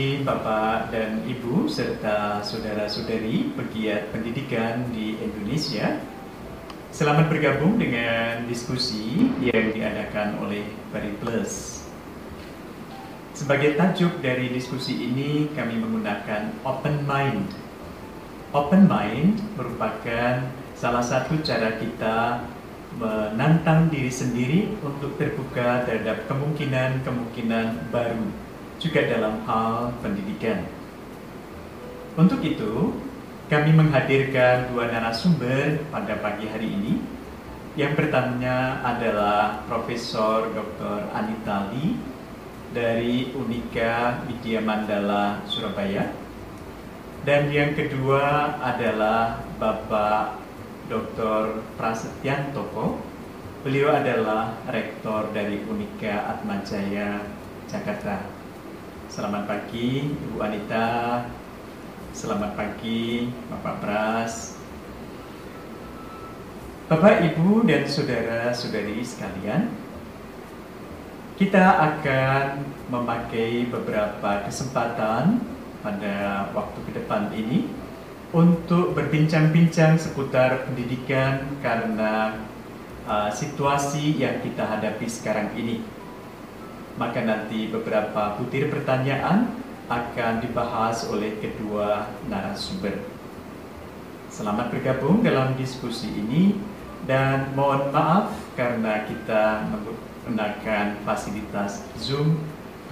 Bapak dan Ibu serta saudara-saudari pegiat pendidikan di Indonesia. Selamat bergabung dengan diskusi yang diadakan oleh Plus. Sebagai tajuk dari diskusi ini kami menggunakan open mind. Open mind merupakan salah satu cara kita menantang diri sendiri untuk terbuka terhadap kemungkinan-kemungkinan baru juga dalam hal pendidikan. Untuk itu, kami menghadirkan dua narasumber pada pagi hari ini. Yang pertamanya adalah Profesor Dr. Anita Lee dari Unika Widya Mandala Surabaya. Dan yang kedua adalah Bapak Dr. Prasetyan Toko. Beliau adalah rektor dari Unika Atmajaya Jakarta. Selamat pagi Ibu Anita. Selamat pagi Bapak Pras. Bapak, Ibu, dan saudara-saudari sekalian, kita akan memakai beberapa kesempatan pada waktu ke depan ini untuk berbincang-bincang seputar pendidikan karena uh, situasi yang kita hadapi sekarang ini. Maka nanti beberapa butir pertanyaan akan dibahas oleh kedua narasumber. Selamat bergabung dalam diskusi ini dan mohon maaf karena kita menggunakan fasilitas Zoom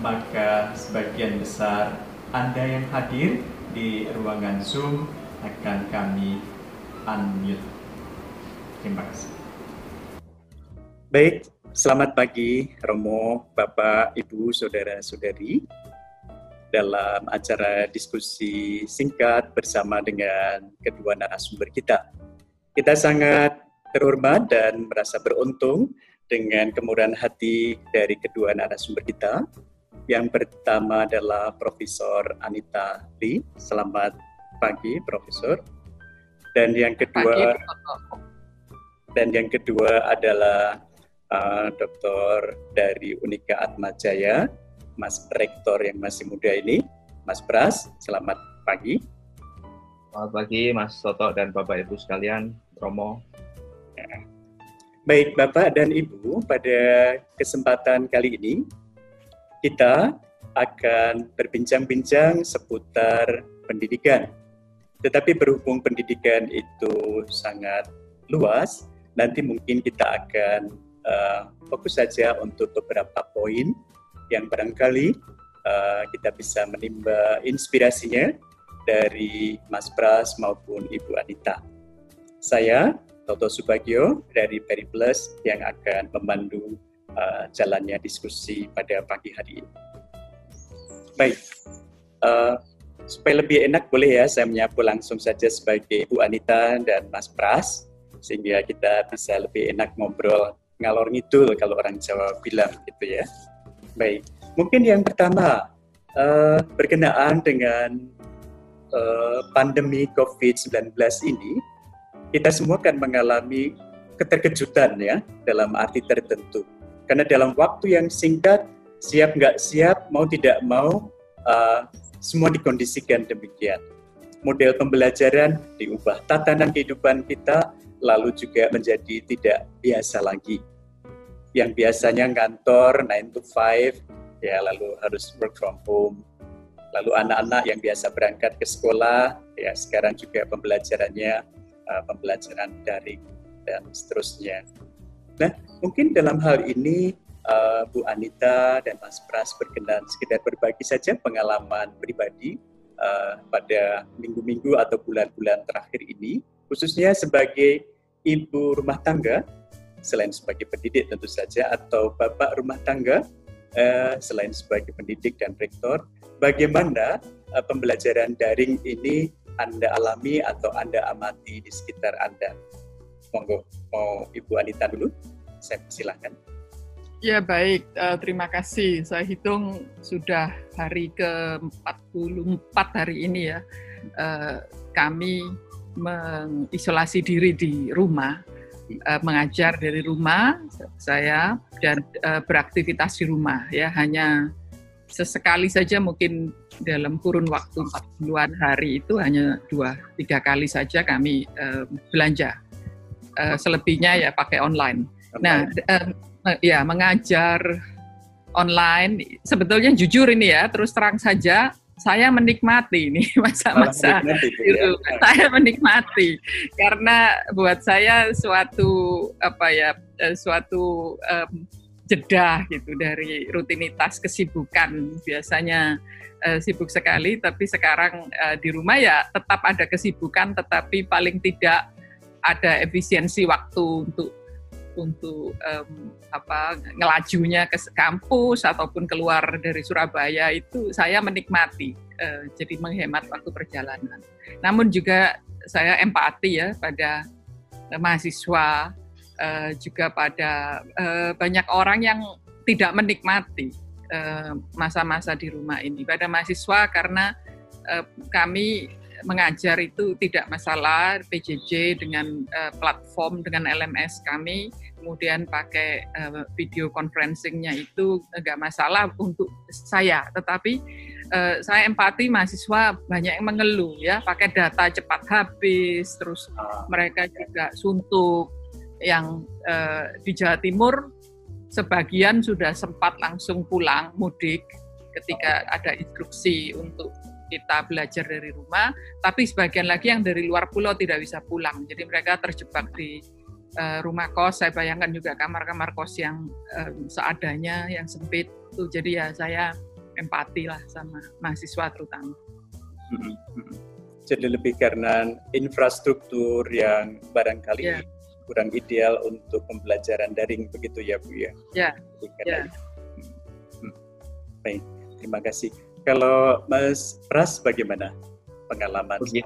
maka sebagian besar Anda yang hadir di ruangan Zoom akan kami unmute. Terima kasih. Baik, selamat pagi Romo, Bapak, Ibu, Saudara-saudari. Dalam acara diskusi singkat bersama dengan kedua narasumber kita. Kita sangat terhormat dan merasa beruntung dengan kemurahan hati dari kedua narasumber kita. Yang pertama adalah Profesor Anita Lee. Selamat pagi, Profesor. Dan yang kedua pagi, dan yang kedua adalah uh, Doktor dari Unika Atmajaya, Mas Rektor yang masih muda ini, Mas Pras. Selamat pagi. Selamat pagi, Mas Soto dan Bapak Ibu sekalian, Romo. Ya. Baik, Bapak dan Ibu, pada kesempatan kali ini kita akan berbincang-bincang seputar pendidikan tetapi berhubung pendidikan itu sangat luas, nanti mungkin kita akan uh, fokus saja untuk beberapa poin yang barangkali uh, kita bisa menimba inspirasinya dari Mas Pras maupun Ibu Anita. Saya Toto Subagio dari Periplus yang akan memandu uh, jalannya diskusi pada pagi hari ini. Baik, uh, supaya lebih enak boleh ya saya menyapu langsung saja sebagai Bu Anita dan Mas Pras sehingga kita bisa lebih enak ngobrol ngalor ngidul kalau orang Jawa bilang gitu ya. Baik, mungkin yang pertama uh, berkenaan dengan uh, pandemi COVID-19 ini kita semua kan mengalami keterkejutan ya dalam arti tertentu. Karena dalam waktu yang singkat, siap nggak siap, mau tidak mau, uh, semua dikondisikan demikian. Model pembelajaran diubah, tatanan kehidupan kita lalu juga menjadi tidak biasa lagi. Yang biasanya kantor 9 to 5, ya lalu harus work from home. Lalu anak-anak yang biasa berangkat ke sekolah, ya sekarang juga pembelajarannya uh, pembelajaran daring dan seterusnya. Nah, mungkin dalam hal ini uh, Bu Anita dan Mas Pras berkenan sekedar berbagi saja pengalaman pribadi uh, pada minggu-minggu atau bulan-bulan terakhir ini, khususnya sebagai ibu rumah tangga, selain sebagai pendidik tentu saja, atau bapak rumah tangga, uh, selain sebagai pendidik dan rektor, bagaimana uh, pembelajaran daring ini Anda alami atau Anda amati di sekitar Anda. Monggo, mau Ibu Anita dulu, saya persilahkan. Ya baik, uh, terima kasih. Saya hitung sudah hari ke-44 hari ini ya, uh, kami mengisolasi diri di rumah, uh, mengajar dari rumah saya dan uh, beraktivitas di rumah ya hanya sesekali saja mungkin dalam kurun waktu 40-an hari itu hanya dua tiga kali saja kami uh, belanja. Uh, selebihnya ya pakai online. Nah, uh, ya mengajar online sebetulnya jujur ini ya terus terang saja saya menikmati ini masa-masa itu ya. saya menikmati. Karena buat saya suatu apa ya suatu um, jeda gitu dari rutinitas kesibukan. Biasanya uh, sibuk sekali tapi sekarang uh, di rumah ya tetap ada kesibukan tetapi paling tidak ada efisiensi waktu untuk untuk um, apa ngelajunya ke kampus ataupun keluar dari Surabaya itu saya menikmati uh, jadi menghemat waktu perjalanan. Namun juga saya empati ya pada mahasiswa uh, juga pada uh, banyak orang yang tidak menikmati masa-masa uh, di rumah ini pada mahasiswa karena uh, kami mengajar itu tidak masalah PJJ dengan uh, platform dengan LMS kami kemudian pakai uh, video conferencingnya itu enggak masalah untuk saya. Tetapi uh, saya empati mahasiswa banyak yang mengeluh ya. Pakai data cepat habis terus ah. mereka juga suntuk. Yang uh, di Jawa Timur sebagian sudah sempat langsung pulang mudik ketika ada instruksi untuk kita belajar dari rumah, tapi sebagian lagi yang dari luar pulau tidak bisa pulang. Jadi mereka terjebak di uh, rumah kos. Saya bayangkan juga kamar-kamar kos yang um, seadanya, yang sempit. Tuh, jadi ya saya empati lah sama mahasiswa terutama. Hmm, hmm. Jadi lebih karena infrastruktur yang barangkali yeah kurang ideal untuk pembelajaran daring begitu ya Bu ya. Ya. ya. Hmm. Baik, terima kasih. Kalau Mas Pras bagaimana pengalaman Begini,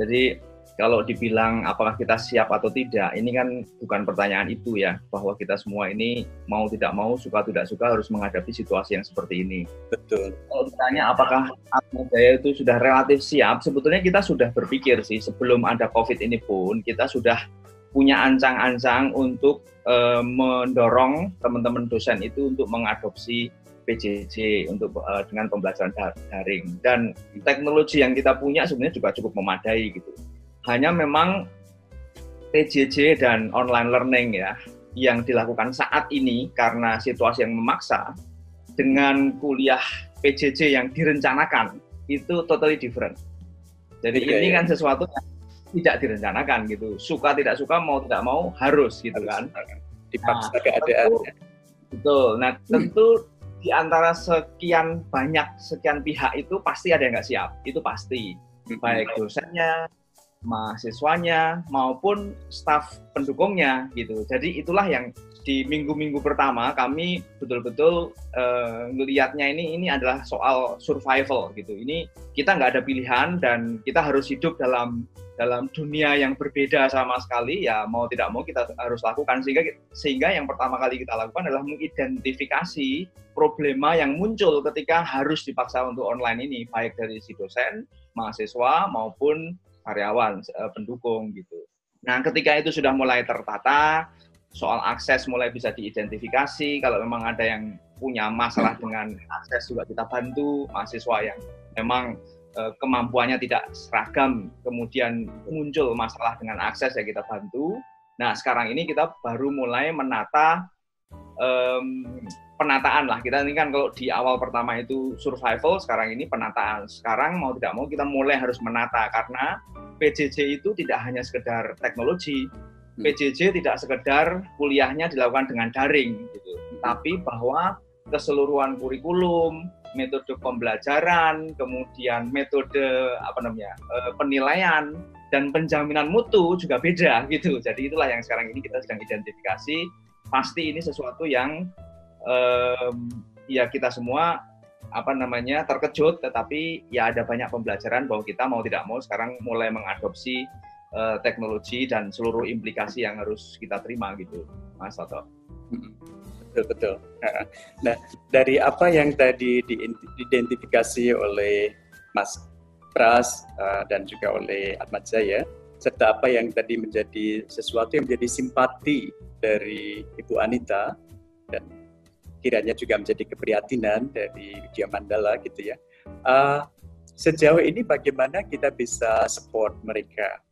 Jadi kalau dibilang apakah kita siap atau tidak, ini kan bukan pertanyaan itu ya, bahwa kita semua ini mau tidak mau, suka tidak suka harus menghadapi situasi yang seperti ini. Betul. Kalau ditanya apakah Atma Jaya itu sudah relatif siap, sebetulnya kita sudah berpikir sih sebelum ada COVID ini pun kita sudah punya ancang-ancang untuk uh, mendorong teman-teman dosen itu untuk mengadopsi PJJ untuk uh, dengan pembelajaran daring dan teknologi yang kita punya sebenarnya juga cukup memadai gitu. Hanya memang PJJ dan online learning ya yang dilakukan saat ini karena situasi yang memaksa dengan kuliah PJJ yang direncanakan itu totally different. Jadi okay, ini ya. kan sesuatu yang tidak direncanakan gitu. Suka tidak suka, mau tidak mau harus gitu kan. Dipaksa nah, keadaan. betul. Nah tentu di antara sekian banyak sekian pihak itu pasti ada yang nggak siap. Itu pasti. Baik dosennya, mahasiswanya maupun staf pendukungnya gitu. Jadi itulah yang di minggu-minggu pertama kami betul-betul uh, ini ini adalah soal survival gitu. Ini kita nggak ada pilihan dan kita harus hidup dalam dalam dunia yang berbeda sama sekali ya mau tidak mau kita harus lakukan sehingga sehingga yang pertama kali kita lakukan adalah mengidentifikasi problema yang muncul ketika harus dipaksa untuk online ini baik dari si dosen, mahasiswa maupun karyawan eh, pendukung gitu. Nah, ketika itu sudah mulai tertata, soal akses mulai bisa diidentifikasi. Kalau memang ada yang punya masalah dengan akses juga kita bantu mahasiswa yang memang uh, kemampuannya tidak seragam, kemudian muncul masalah dengan akses ya kita bantu. Nah sekarang ini kita baru mulai menata um, penataan lah. Kita ini kan kalau di awal pertama itu survival, sekarang ini penataan. Sekarang mau tidak mau kita mulai harus menata karena PJJ itu tidak hanya sekedar teknologi, Hmm. PJJ tidak sekedar kuliahnya dilakukan dengan daring gitu, hmm. tapi bahwa keseluruhan kurikulum, metode pembelajaran, kemudian metode apa namanya eh, penilaian dan penjaminan mutu juga beda gitu. Jadi itulah yang sekarang ini kita sedang identifikasi. Pasti ini sesuatu yang um, ya kita semua apa namanya terkejut, tetapi ya ada banyak pembelajaran bahwa kita mau tidak mau sekarang mulai mengadopsi uh, teknologi dan seluruh implikasi yang harus kita terima gitu, Mas Toto. Betul betul. Nah, dari apa yang tadi diidentifikasi oleh Mas Pras uh, dan juga oleh Ahmad Jaya, serta apa yang tadi menjadi sesuatu yang menjadi simpati dari Ibu Anita dan kiranya juga menjadi keprihatinan dari Widya Mandala gitu ya. Uh, sejauh ini bagaimana kita bisa support mereka?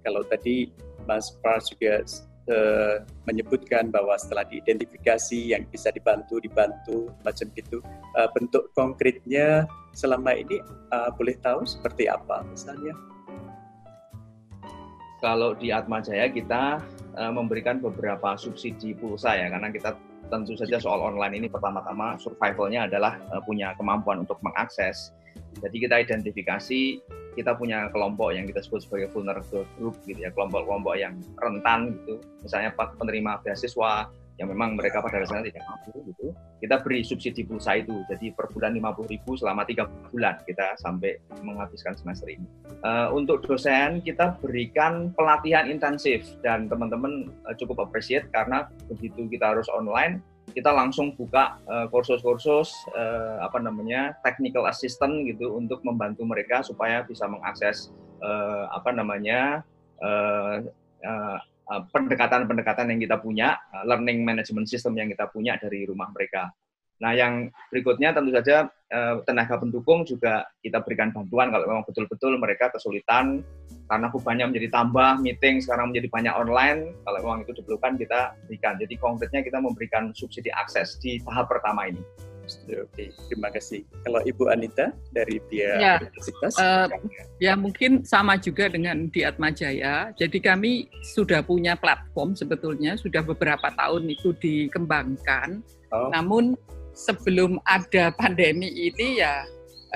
Kalau tadi Mas Pras juga uh, menyebutkan bahwa setelah diidentifikasi yang bisa dibantu dibantu macam gitu uh, bentuk konkretnya selama ini uh, boleh tahu seperti apa misalnya? Kalau di Atma Jaya kita memberikan beberapa subsidi pulsa ya karena kita tentu saja soal online ini pertama-tama survivalnya adalah uh, punya kemampuan untuk mengakses. Jadi kita identifikasi kita punya kelompok yang kita sebut sebagai vulnerable group gitu ya, kelompok-kelompok yang rentan gitu. Misalnya penerima beasiswa yang memang mereka pada dasarnya tidak mampu gitu. Kita beri subsidi pulsa itu. Jadi per bulan 50.000 selama tiga bulan kita sampai menghabiskan semester ini. Uh, untuk dosen kita berikan pelatihan intensif dan teman-teman uh, cukup appreciate karena begitu kita harus online kita langsung buka uh, kursus-kursus uh, apa namanya technical assistant gitu untuk membantu mereka supaya bisa mengakses uh, apa namanya uh, uh, pendekatan-pendekatan yang kita punya, learning management system yang kita punya dari rumah mereka. Nah, yang berikutnya tentu saja eh, tenaga pendukung juga kita berikan bantuan kalau memang betul-betul mereka kesulitan karena bebannya menjadi tambah, meeting sekarang menjadi banyak online, kalau memang itu diperlukan kita berikan. Jadi konkretnya kita memberikan subsidi akses di tahap pertama ini. Oke, terima kasih. Kalau Ibu Anita dari pihak ya, universitas, uh, ya mungkin sama juga dengan di Atmajaya. Jadi kami sudah punya platform sebetulnya sudah beberapa tahun itu dikembangkan. Oh. Namun sebelum ada pandemi ini ya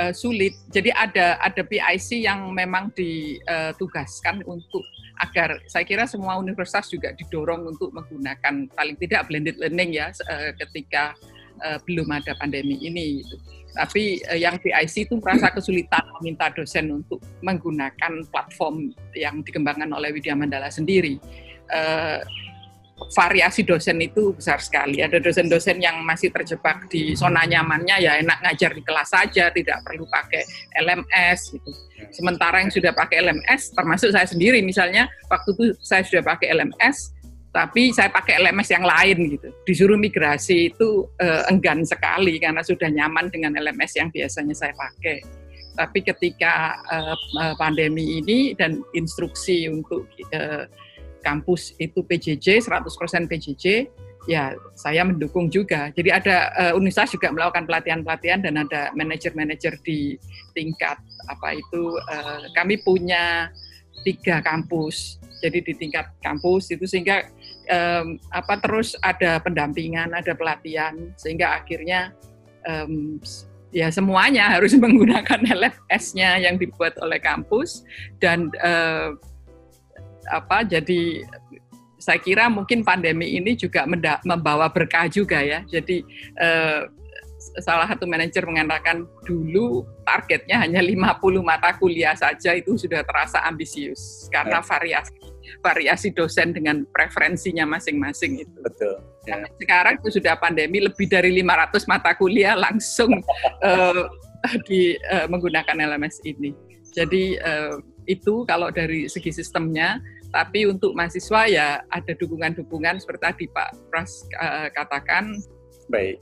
uh, sulit. Jadi ada ada PIC yang memang ditugaskan untuk agar saya kira semua universitas juga didorong untuk menggunakan paling tidak blended learning ya uh, ketika uh, belum ada pandemi ini. Gitu. Tapi uh, yang PIC itu merasa kesulitan meminta dosen untuk menggunakan platform yang dikembangkan oleh Widya Mandala sendiri. Uh, variasi dosen itu besar sekali. Ada dosen-dosen yang masih terjebak di zona nyamannya ya enak ngajar di kelas saja, tidak perlu pakai LMS gitu. Sementara yang sudah pakai LMS, termasuk saya sendiri misalnya, waktu itu saya sudah pakai LMS, tapi saya pakai LMS yang lain gitu. Disuruh migrasi itu eh, enggan sekali karena sudah nyaman dengan LMS yang biasanya saya pakai. Tapi ketika eh, pandemi ini dan instruksi untuk eh, kampus itu PJJ, 100% PJJ, ya saya mendukung juga. Jadi ada uh, juga melakukan pelatihan-pelatihan dan ada manajer-manajer di tingkat apa itu uh, kami punya tiga kampus. Jadi di tingkat kampus itu sehingga um, apa terus ada pendampingan, ada pelatihan sehingga akhirnya um, ya semuanya harus menggunakan LFS-nya yang dibuat oleh kampus dan uh, apa jadi saya kira mungkin pandemi ini juga membawa berkah juga ya. Jadi eh, salah satu manajer mengatakan dulu targetnya hanya 50 mata kuliah saja itu sudah terasa ambisius karena ya. variasi variasi dosen dengan preferensinya masing-masing itu. Betul. Ya. sekarang itu sudah pandemi lebih dari 500 mata kuliah langsung uh, di uh, menggunakan LMS ini. Jadi uh, itu kalau dari segi sistemnya tapi untuk mahasiswa ya ada dukungan-dukungan seperti tadi Pak Pras uh, katakan. Baik,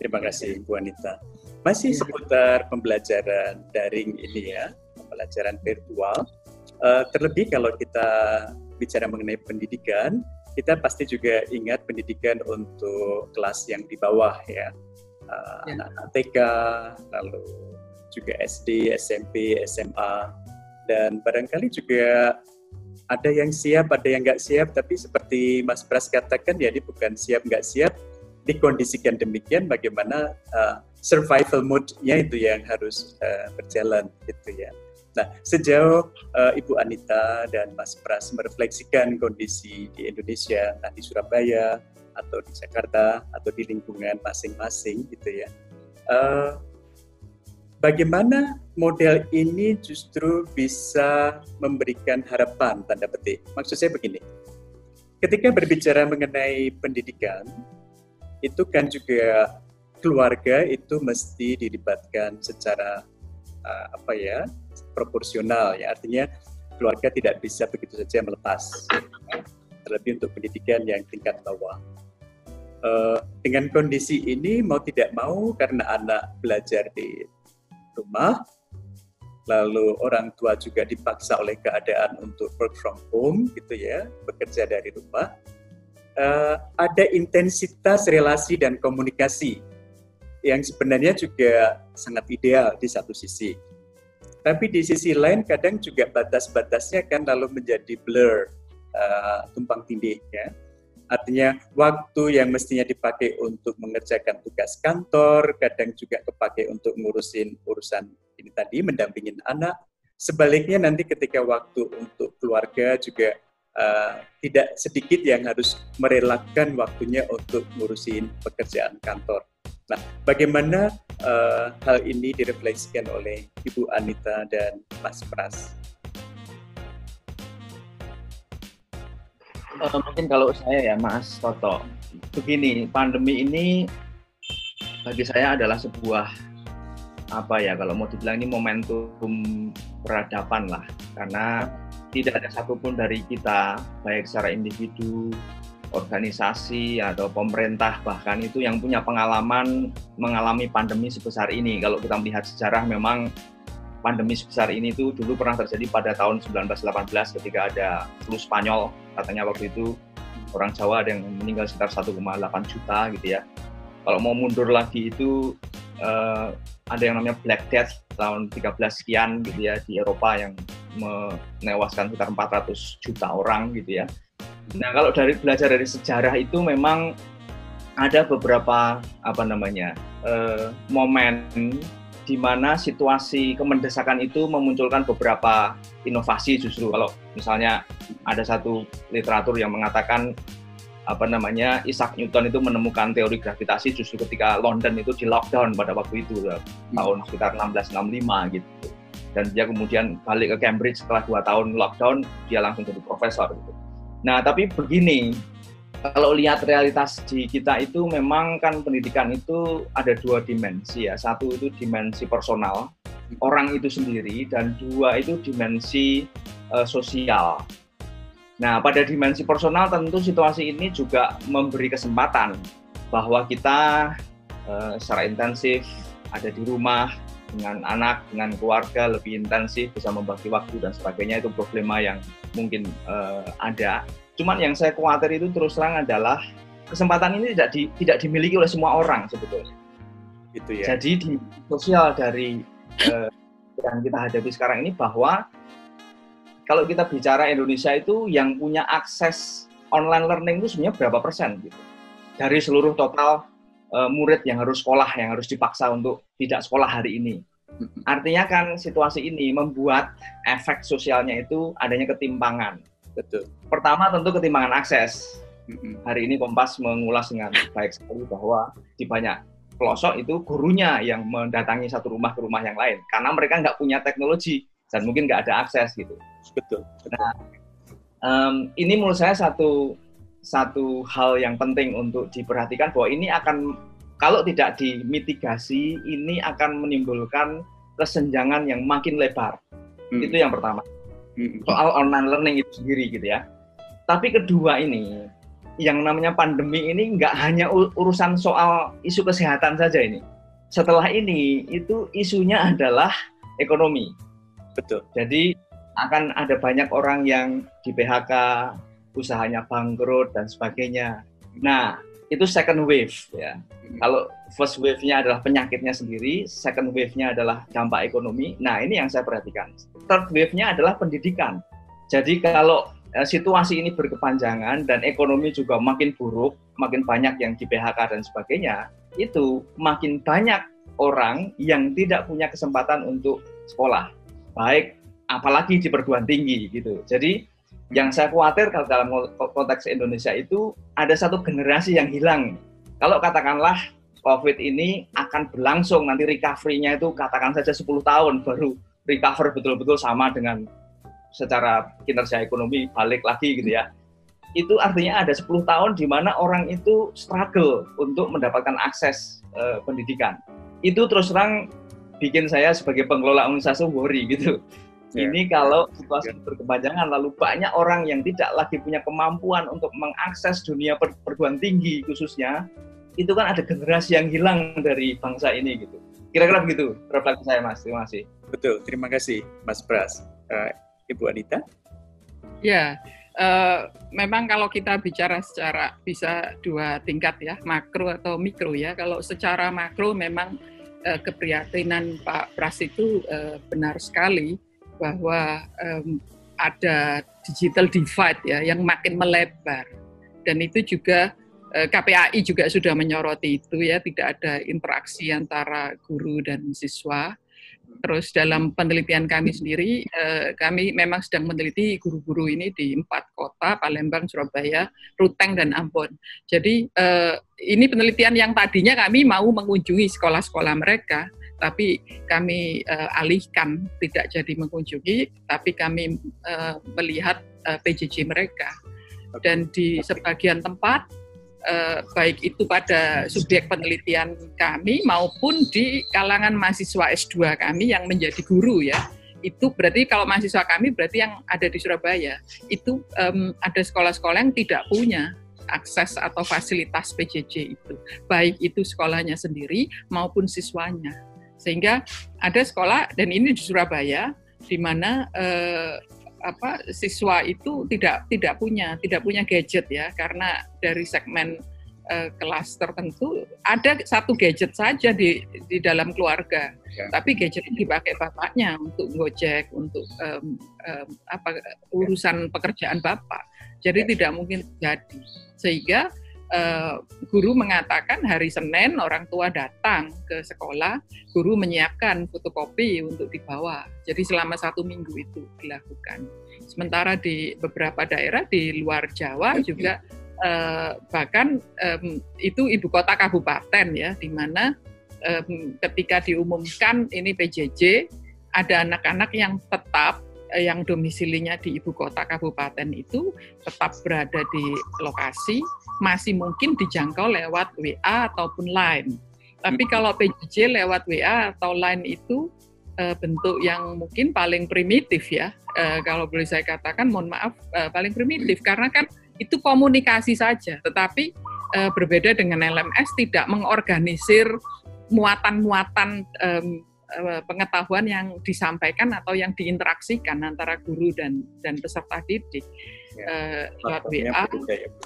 terima kasih Bu Anita. Masih ya. seputar pembelajaran daring ini ya, pembelajaran virtual. Uh, terlebih kalau kita bicara mengenai pendidikan, kita pasti juga ingat pendidikan untuk kelas yang di bawah ya, uh, ya. anak TK, lalu juga SD, SMP, SMA, dan barangkali juga ada yang siap, ada yang nggak siap, tapi seperti Mas Pras katakan ya ini bukan siap nggak siap, dikondisikan demikian bagaimana uh, survival mode-nya itu yang harus uh, berjalan gitu ya. Nah, sejauh uh, Ibu Anita dan Mas Pras merefleksikan kondisi di Indonesia, entah di Surabaya atau di Jakarta atau di lingkungan masing-masing gitu ya. Uh, bagaimana model ini justru bisa memberikan harapan tanda petik. Maksud saya begini, ketika berbicara mengenai pendidikan, itu kan juga keluarga itu mesti dilibatkan secara uh, apa ya proporsional ya artinya keluarga tidak bisa begitu saja melepas terlebih untuk pendidikan yang tingkat bawah. uh, dengan kondisi ini mau tidak mau karena anak belajar di rumah, lalu orang tua juga dipaksa oleh keadaan untuk work from home gitu ya, bekerja dari rumah. Uh, ada intensitas relasi dan komunikasi yang sebenarnya juga sangat ideal di satu sisi. Tapi di sisi lain kadang juga batas-batasnya kan lalu menjadi blur, uh, tumpang tindih ya. Artinya waktu yang mestinya dipakai untuk mengerjakan tugas kantor, kadang juga kepakai untuk ngurusin urusan ini tadi, mendampingin anak. Sebaliknya nanti ketika waktu untuk keluarga juga uh, tidak sedikit yang harus merelakan waktunya untuk ngurusin pekerjaan kantor. Nah, bagaimana uh, hal ini direfleksikan oleh Ibu Anita dan Mas Pras? uh, mungkin kalau saya ya Mas Toto, begini pandemi ini bagi saya adalah sebuah apa ya kalau mau dibilang ini momentum peradaban lah karena tidak ada satupun dari kita baik secara individu organisasi atau pemerintah bahkan itu yang punya pengalaman mengalami pandemi sebesar ini kalau kita melihat sejarah memang pandemi sebesar ini itu dulu pernah terjadi pada tahun 1918 ketika ada flu Spanyol katanya waktu itu orang Jawa ada yang meninggal sekitar 1,8 juta gitu ya. Kalau mau mundur lagi itu uh, ada yang namanya Black Death tahun 13 sekian gitu ya di Eropa yang menewaskan sekitar 400 juta orang gitu ya. Nah kalau dari belajar dari sejarah itu memang ada beberapa apa namanya uh, momen di mana situasi kemendesakan itu memunculkan beberapa inovasi justru kalau misalnya ada satu literatur yang mengatakan apa namanya Isaac Newton itu menemukan teori gravitasi justru ketika London itu di lockdown pada waktu itu hmm. tahun sekitar 1665 gitu dan dia kemudian balik ke Cambridge setelah dua tahun lockdown dia langsung jadi profesor gitu. Nah tapi begini kalau lihat realitas di kita itu memang kan pendidikan itu ada dua dimensi ya. Satu itu dimensi personal, orang itu sendiri, dan dua itu dimensi uh, sosial. Nah, pada dimensi personal tentu situasi ini juga memberi kesempatan bahwa kita uh, secara intensif ada di rumah dengan anak, dengan keluarga lebih intensif, bisa membagi waktu dan sebagainya itu problema yang mungkin uh, ada Cuman yang saya khawatir itu terus terang adalah kesempatan ini tidak di, tidak dimiliki oleh semua orang sebetulnya. Itu ya. Jadi di sosial dari eh, yang kita hadapi sekarang ini bahwa kalau kita bicara Indonesia itu yang punya akses online learning itu sebenarnya berapa persen gitu. Dari seluruh total eh, murid yang harus sekolah yang harus dipaksa untuk tidak sekolah hari ini. Artinya kan situasi ini membuat efek sosialnya itu adanya ketimpangan Betul. Pertama tentu ketimbangan akses. Hari ini Kompas mengulas dengan baik sekali bahwa di banyak pelosok itu gurunya yang mendatangi satu rumah ke rumah yang lain karena mereka nggak punya teknologi dan mungkin nggak ada akses gitu. Betul. Nah, um, ini menurut saya satu satu hal yang penting untuk diperhatikan bahwa ini akan kalau tidak dimitigasi ini akan menimbulkan kesenjangan yang makin lebar. Hmm. Itu yang pertama soal online learning itu sendiri gitu ya. Tapi kedua ini, yang namanya pandemi ini nggak hanya urusan soal isu kesehatan saja ini. Setelah ini, itu isunya adalah ekonomi. Betul. Jadi akan ada banyak orang yang di PHK, usahanya bangkrut dan sebagainya. Nah, itu second wave ya. Kalau first wave-nya adalah penyakitnya sendiri, second wave-nya adalah dampak ekonomi. Nah, ini yang saya perhatikan. Third wave-nya adalah pendidikan. Jadi kalau eh, situasi ini berkepanjangan dan ekonomi juga makin buruk, makin banyak yang di PHK dan sebagainya, itu makin banyak orang yang tidak punya kesempatan untuk sekolah. Baik apalagi di perguruan tinggi gitu. Jadi yang saya khawatir kalau dalam konteks Indonesia itu ada satu generasi yang hilang. Kalau katakanlah COVID ini akan berlangsung nanti recovery-nya itu katakan saja 10 tahun baru recover betul-betul sama dengan secara kinerja ekonomi balik lagi gitu ya. Itu artinya ada 10 tahun di mana orang itu struggle untuk mendapatkan akses uh, pendidikan. Itu terus terang bikin saya sebagai pengelola organisasi worry gitu. Yeah. Ini kalau situasi yeah. berkepanjangan lalu banyak orang yang tidak lagi punya kemampuan untuk mengakses dunia per perguruan tinggi khususnya, itu kan ada generasi yang hilang dari bangsa ini gitu. Kira-kira begitu refleksi saya Mas. Terima kasih. Betul, terima kasih Mas Pras. Uh, Ibu Anita? Ya, uh, memang kalau kita bicara secara bisa dua tingkat ya, makro atau mikro ya. Kalau secara makro memang uh, keprihatinan Pak Pras itu uh, benar sekali bahwa um, ada digital divide ya yang makin melebar dan itu juga eh, KPAI juga sudah menyoroti itu ya tidak ada interaksi antara guru dan siswa. Terus dalam penelitian kami sendiri, uh, kami memang sedang meneliti guru-guru ini di empat kota, Palembang, Surabaya, Ruteng, dan Ambon. Jadi uh, ini penelitian yang tadinya kami mau mengunjungi sekolah-sekolah mereka, tapi kami uh, alihkan tidak jadi mengunjungi, tapi kami uh, melihat uh, eh, PJJ mereka. Dan di sebagian tempat, uh, baik itu pada subjek penelitian kami maupun di kalangan mahasiswa S2 kami yang menjadi guru ya, itu berarti kalau mahasiswa kami berarti yang ada di Surabaya, itu um, ada sekolah-sekolah yang tidak punya akses atau fasilitas PJJ itu, baik itu sekolahnya sendiri maupun siswanya. Sehingga ada sekolah dan ini di Surabaya di mana eh, apa siswa itu tidak tidak punya tidak punya gadget ya karena dari segmen eh, kelas tertentu ada satu gadget saja di di dalam keluarga ya. tapi gadget dipakai bapaknya untuk gojek untuk um, um, apa urusan pekerjaan bapak jadi ya. tidak mungkin terjadi sehingga uh, guru mengatakan hari Senin orang tua datang ke sekolah, guru menyiapkan fotokopi untuk dibawa. Jadi selama satu minggu itu dilakukan. Sementara di beberapa daerah di luar Jawa juga uh, bahkan um, itu ibu kota kabupaten ya, di mana um, ketika diumumkan ini PJJ ada anak-anak yang tetap Eh, yang domisilinya di ibu kota kabupaten itu tetap berada di lokasi, masih mungkin dijangkau lewat WA ataupun Line. Tapi hmm. kalau PJJ lewat WA atau Line itu uh, bentuk yang mungkin paling primitif ya, uh, kalau boleh saya katakan, mohon maaf, paling primitif karena kan itu komunikasi saja, tetapi berbeda dengan LMS tidak mengorganisir muatan-muatan um, Eh, pengetahuan yang disampaikan atau yang diinteraksikan antara guru dan dan peserta didik ya, uh, lewat WA. Ya,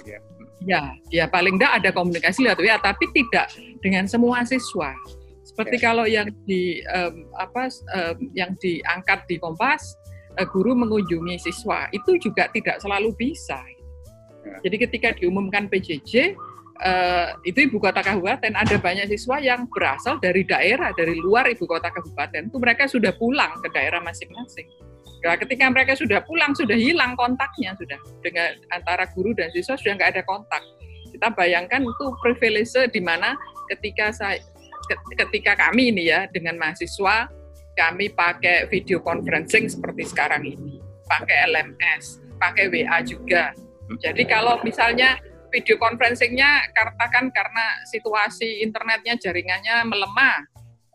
ya. ya, ya paling tidak ada komunikasi lewat WA, tapi tidak dengan semua siswa. Seperti ya. kalau yang di um, apa um, yang diangkat di Kompas, uh, guru mengunjungi siswa itu juga tidak selalu bisa. Ya. Jadi ketika diumumkan PJJ, uh, itu ibu kota kabupaten ada banyak siswa yang berasal dari daerah dari luar ibu kota kabupaten itu mereka sudah pulang ke daerah masing-masing. Nah, ketika mereka sudah pulang sudah hilang kontaknya sudah dengan antara guru dan siswa sudah nggak ada kontak. Kita bayangkan itu privilege di mana ketika saya ketika kami ini ya dengan mahasiswa kami pakai video conferencing seperti sekarang ini, pakai LMS, pakai WA juga. Jadi kalau misalnya video conferencingnya katakan karena situasi internetnya jaringannya melemah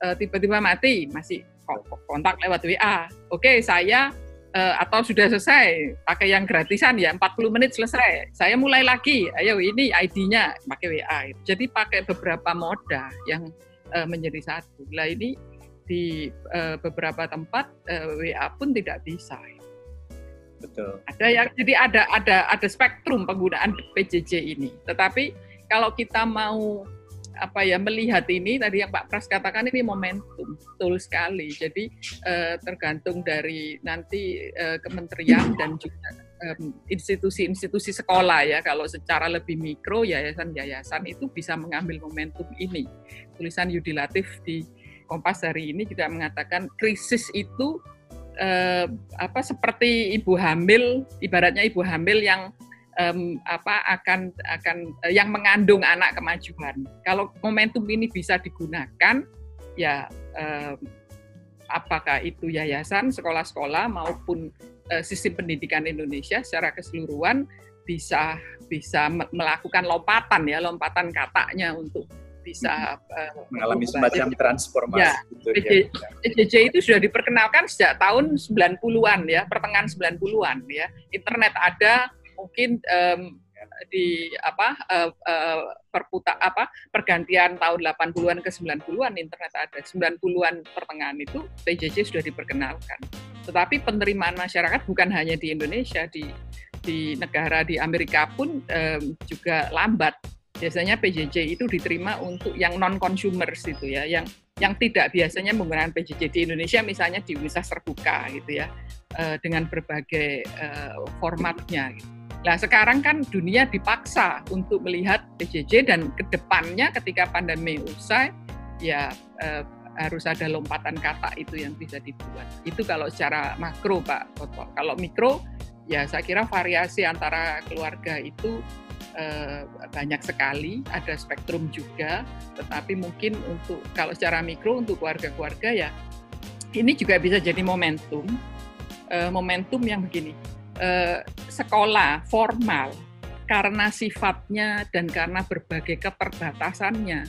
eh, tiba-tiba mati masih kontak lewat WA oke saya uh, atau sudah selesai pakai yang gratisan ya 40 menit selesai. Saya mulai lagi ayo ini ID-nya pakai WA jadi pakai beberapa moda yang uh, menjadi satu. Lah ini di beberapa tempat WA pun tidak bisa Betul. Ada yang jadi ada ada ada spektrum penggunaan PJJ ini. Tetapi kalau kita mau apa ya melihat ini tadi yang Pak Pras katakan ini momentum betul sekali. Jadi eh, tergantung dari nanti eh, kementerian dan juga institusi-institusi eh, sekolah ya. Kalau secara lebih mikro yayasan-yayasan itu bisa mengambil momentum ini. Tulisan Yudi Latif di Kompas hari ini juga mengatakan krisis itu eh, apa seperti ibu hamil, ibaratnya ibu hamil yang um, apa akan akan uh, yang mengandung anak kemajuan. Kalau momentum ini bisa digunakan, ya um, apakah itu yayasan, sekolah-sekolah maupun uh, sistem pendidikan Indonesia secara keseluruhan bisa bisa melakukan lompatan ya lompatan katanya untuk bisa uh, mengalami semacam transformasi. Ya, gitu, ya. PJJ itu sudah diperkenalkan sejak tahun 90-an ya, pertengahan 90-an ya. Internet ada, mungkin um, di apa uh, uh, perputar apa pergantian tahun 80-an ke 90-an internet ada 90-an pertengahan itu PJJ sudah diperkenalkan. Tetapi penerimaan masyarakat bukan hanya di Indonesia di di negara di Amerika pun um, juga lambat. Biasanya PJJ itu diterima untuk yang non consumers itu ya, yang yang tidak biasanya menggunakan PJJ di Indonesia misalnya di universitas terbuka gitu ya, uh, dengan berbagai uh, formatnya. Gitu. Nah sekarang kan dunia dipaksa untuk melihat PJJ dan ke depannya ketika pandemi usai ya eh, harus ada lompatan kata itu yang bisa dibuat. Itu kalau secara makro Pak. Kalau mikro ya saya kira variasi antara keluarga itu eh, banyak sekali, ada spektrum juga. Tetapi mungkin untuk kalau secara mikro untuk keluarga-keluarga ya ini juga bisa jadi momentum. Eh, momentum yang begini eh, sekolah formal karena sifatnya dan karena berbagai keterbatasannya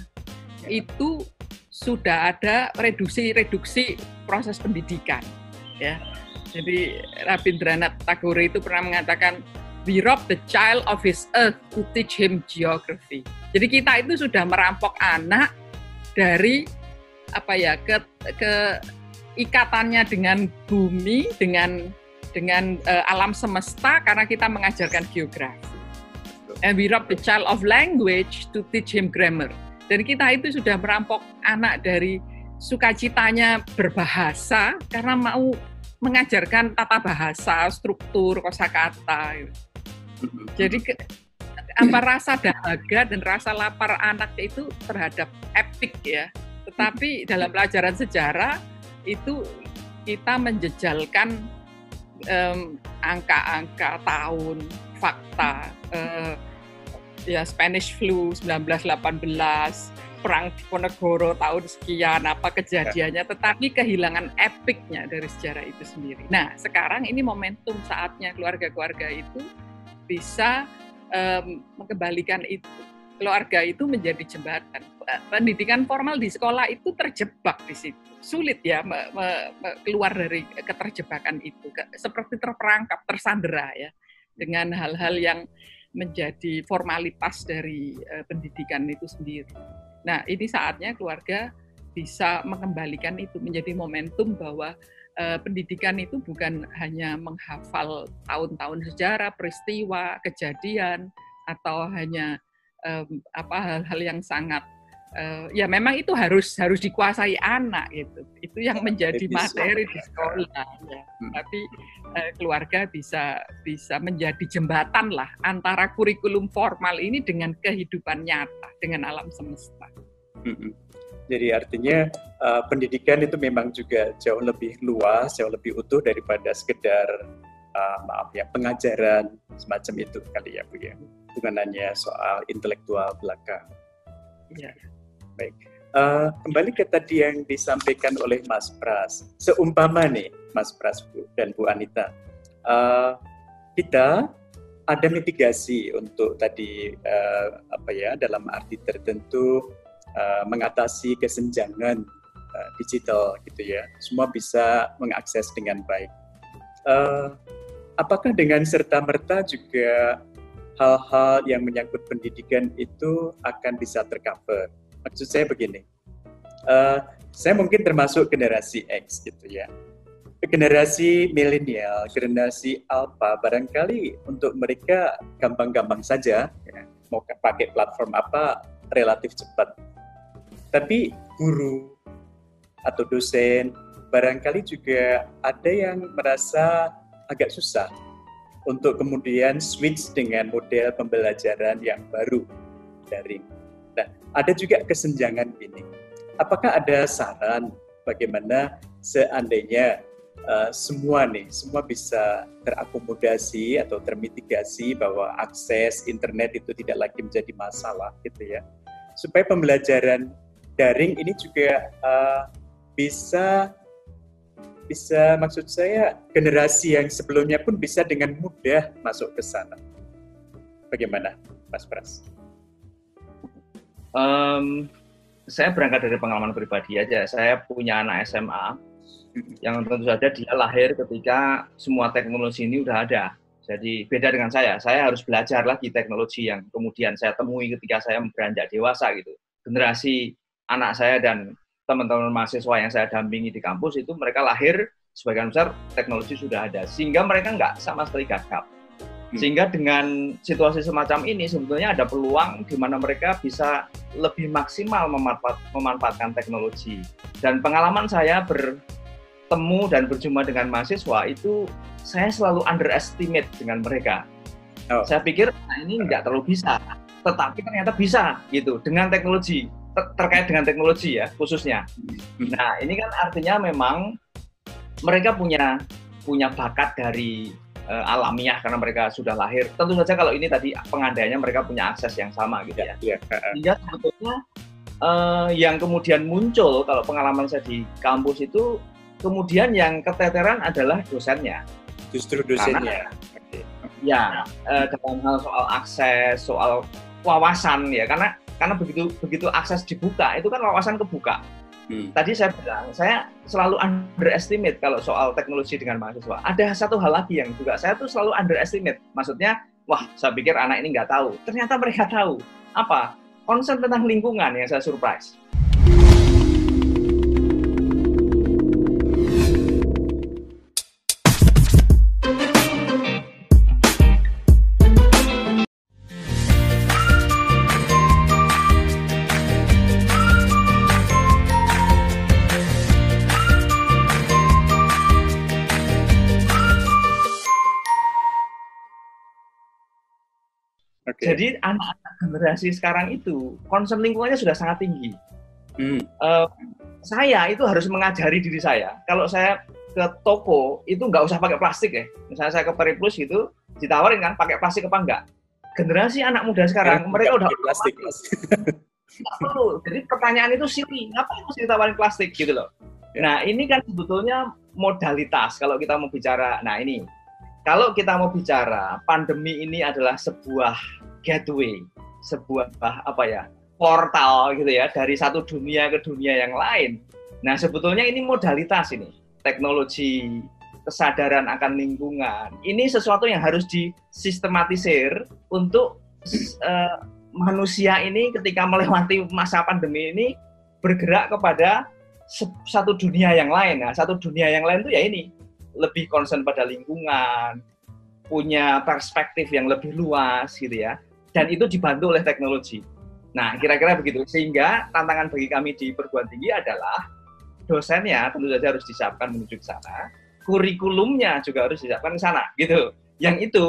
itu sudah ada reduksi-reduksi proses pendidikan ya. Jadi Rabindranath Tagore itu pernah mengatakan we rob the child of his earth to teach him geography. Jadi kita itu sudah merampok anak dari apa ya ke ke ikatannya dengan bumi dengan dengan uh, alam semesta karena kita mengajarkan geografi. And we rob the child of language to teach him grammar. Dan kita itu sudah merampok anak dari sukacitanya berbahasa karena mau mengajarkan tata bahasa, struktur, kosakata. Gitu. Jadi ke, apa rasa dahaga dan rasa lapar anak itu terhadap epic ya. Tetapi dalam pelajaran sejarah itu kita menjejalkan angka-angka um, tahun, fakta, uh, ya Spanish flu 1918, perang Diponegoro tahun sekian, apa kejadiannya, ya. tetapi kehilangan epicnya dari sejarah itu sendiri. Nah, sekarang ini momentum saatnya keluarga-keluarga itu bisa um, mengembalikan itu keluarga itu menjadi jembatan. Pendidikan formal di sekolah itu terjebak di situ. Sulit ya me, me, me, keluar dari keterjebakan itu. Seperti terperangkap, tersandera ya dengan hal-hal yang menjadi formalitas dari uh, pendidikan itu sendiri. Nah, ini saatnya keluarga bisa mengembalikan itu menjadi momentum bahwa uh, pendidikan itu bukan hanya menghafal tahun-tahun sejarah, peristiwa, kejadian, atau hanya um, apa hal-hal yang sangat uh, ya memang itu harus harus dikuasai anak gitu itu yang menjadi materi di sekolah ya hmm. tapi uh, keluarga bisa bisa menjadi jembatan lah antara kurikulum formal ini dengan kehidupan nyata dengan alam semesta hmm. Jadi artinya uh, pendidikan itu memang juga jauh lebih luas jauh lebih utuh daripada sekedar uh, maaf ya pengajaran semacam itu kali ya Bu ya bukan hanya soal intelektual belaka. Ya. Baik. Uh, kembali ke tadi yang disampaikan oleh Mas Pras. Seumpama nih Mas Pras Bu dan Bu Anita, uh, kita ada mitigasi untuk tadi uh, apa ya dalam arti tertentu uh, mengatasi kesenjangan uh, digital gitu ya. Semua bisa mengakses dengan baik. Uh, apakah dengan serta merta juga hal-hal yang menyangkut pendidikan itu akan bisa tercover. Maksud saya begini, uh, saya mungkin termasuk generasi X gitu ya. Generasi milenial, generasi alpha, barangkali untuk mereka gampang-gampang saja, ya. mau pakai platform apa relatif cepat. Tapi guru atau dosen barangkali juga ada yang merasa agak susah untuk kemudian switch dengan model pembelajaran yang baru daring. Nah, ada juga kesenjangan ini. Apakah ada saran bagaimana seandainya uh, semua nih, semua bisa terakomodasi atau termitigasi bahwa akses internet itu tidak lagi menjadi masalah gitu ya. Supaya pembelajaran daring ini juga uh, bisa bisa maksud saya generasi yang sebelumnya pun bisa dengan mudah masuk ke sana. Bagaimana, Mas Pras? Um, saya berangkat dari pengalaman pribadi aja. Saya punya anak SMA yang tentu saja dia lahir ketika semua teknologi ini udah ada. Jadi beda dengan saya. Saya harus belajar lagi teknologi yang kemudian saya temui ketika saya beranjak dewasa gitu. Generasi anak saya dan teman-teman mahasiswa yang saya dampingi di kampus itu mereka lahir sebagian besar teknologi sudah ada sehingga mereka nggak sama sekali gagap. Hmm. Sehingga dengan situasi semacam ini sebetulnya ada peluang di mana mereka bisa lebih maksimal memanfaat, memanfaatkan teknologi. Dan pengalaman saya bertemu dan berjumpa dengan mahasiswa itu saya selalu underestimate dengan mereka. Oh. Saya pikir nah ini nggak terlalu bisa, tetapi ternyata bisa gitu dengan teknologi ter terkait dengan teknologi ya khususnya. Nah ini kan artinya memang mereka punya punya bakat dari uh, alamiah karena mereka sudah lahir. Tentu saja kalau ini tadi pengandainya mereka punya akses yang sama gitu ya. ya. Sehingga sebetulnya uh, yang kemudian muncul kalau pengalaman saya di kampus itu kemudian yang keteteran adalah dosennya justru dosennya. ya, eh, dalam hal soal akses, soal wawasan ya, karena karena begitu begitu akses dibuka itu kan wawasan kebuka. Hmm. Tadi saya bilang, saya selalu underestimate kalau soal teknologi dengan mahasiswa. Ada satu hal lagi yang juga saya tuh selalu underestimate. Maksudnya, wah, saya pikir anak ini nggak tahu. Ternyata mereka tahu. Apa? Concern tentang lingkungan yang saya surprise. Jadi anak-anak generasi sekarang itu concern lingkungannya sudah sangat tinggi. Hmm. Uh, saya itu harus mengajari diri saya. Kalau saya ke toko itu nggak usah pakai plastik ya. Misalnya saya ke Periplus gitu, ditawarin kan pakai plastik apa enggak. Generasi anak muda sekarang mereka udah plastik. Nggak perlu. Jadi pertanyaan itu silly. Ngapain mesti ditawarin plastik gitu loh. Ya. Nah ini kan sebetulnya modalitas kalau kita mau bicara. Nah ini kalau kita mau bicara pandemi ini adalah sebuah gateway, sebuah apa ya portal gitu ya dari satu dunia ke dunia yang lain. Nah sebetulnya ini modalitas ini teknologi kesadaran akan lingkungan ini sesuatu yang harus disistematisir untuk uh, manusia ini ketika melewati masa pandemi ini bergerak kepada satu dunia yang lain. Nah, satu dunia yang lain itu ya ini lebih concern pada lingkungan, punya perspektif yang lebih luas gitu ya dan itu dibantu oleh teknologi. Nah, kira-kira begitu. Sehingga tantangan bagi kami di perguruan tinggi adalah dosennya tentu saja harus disiapkan menuju ke sana, kurikulumnya juga harus disiapkan ke sana, gitu. Yang itu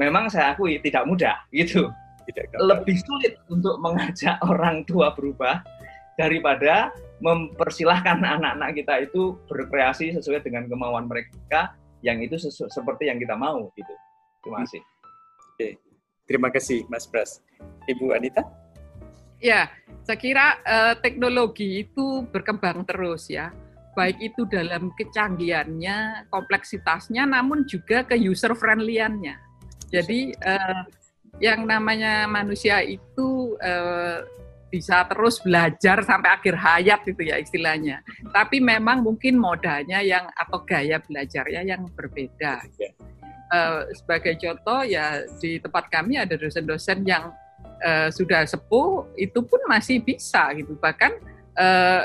memang saya akui tidak mudah, gitu. Tidak Lebih sulit untuk mengajak orang tua berubah daripada mempersilahkan anak-anak kita itu berkreasi sesuai dengan kemauan mereka yang itu seperti yang kita mau, gitu. Terima kasih. Terima kasih, Mas Pras. Ibu Anita? Ya, saya kira uh, teknologi itu berkembang terus ya. Baik itu dalam kecanggihannya, kompleksitasnya, namun juga ke user friendly-annya. Jadi uh, yang namanya manusia itu uh, bisa terus belajar sampai akhir hayat itu ya istilahnya. Tapi memang mungkin modalnya yang atau gaya belajarnya yang berbeda. Uh, sebagai contoh ya di tempat kami ada dosen-dosen yang uh, sudah sepuh itu pun masih bisa gitu. Bahkan uh,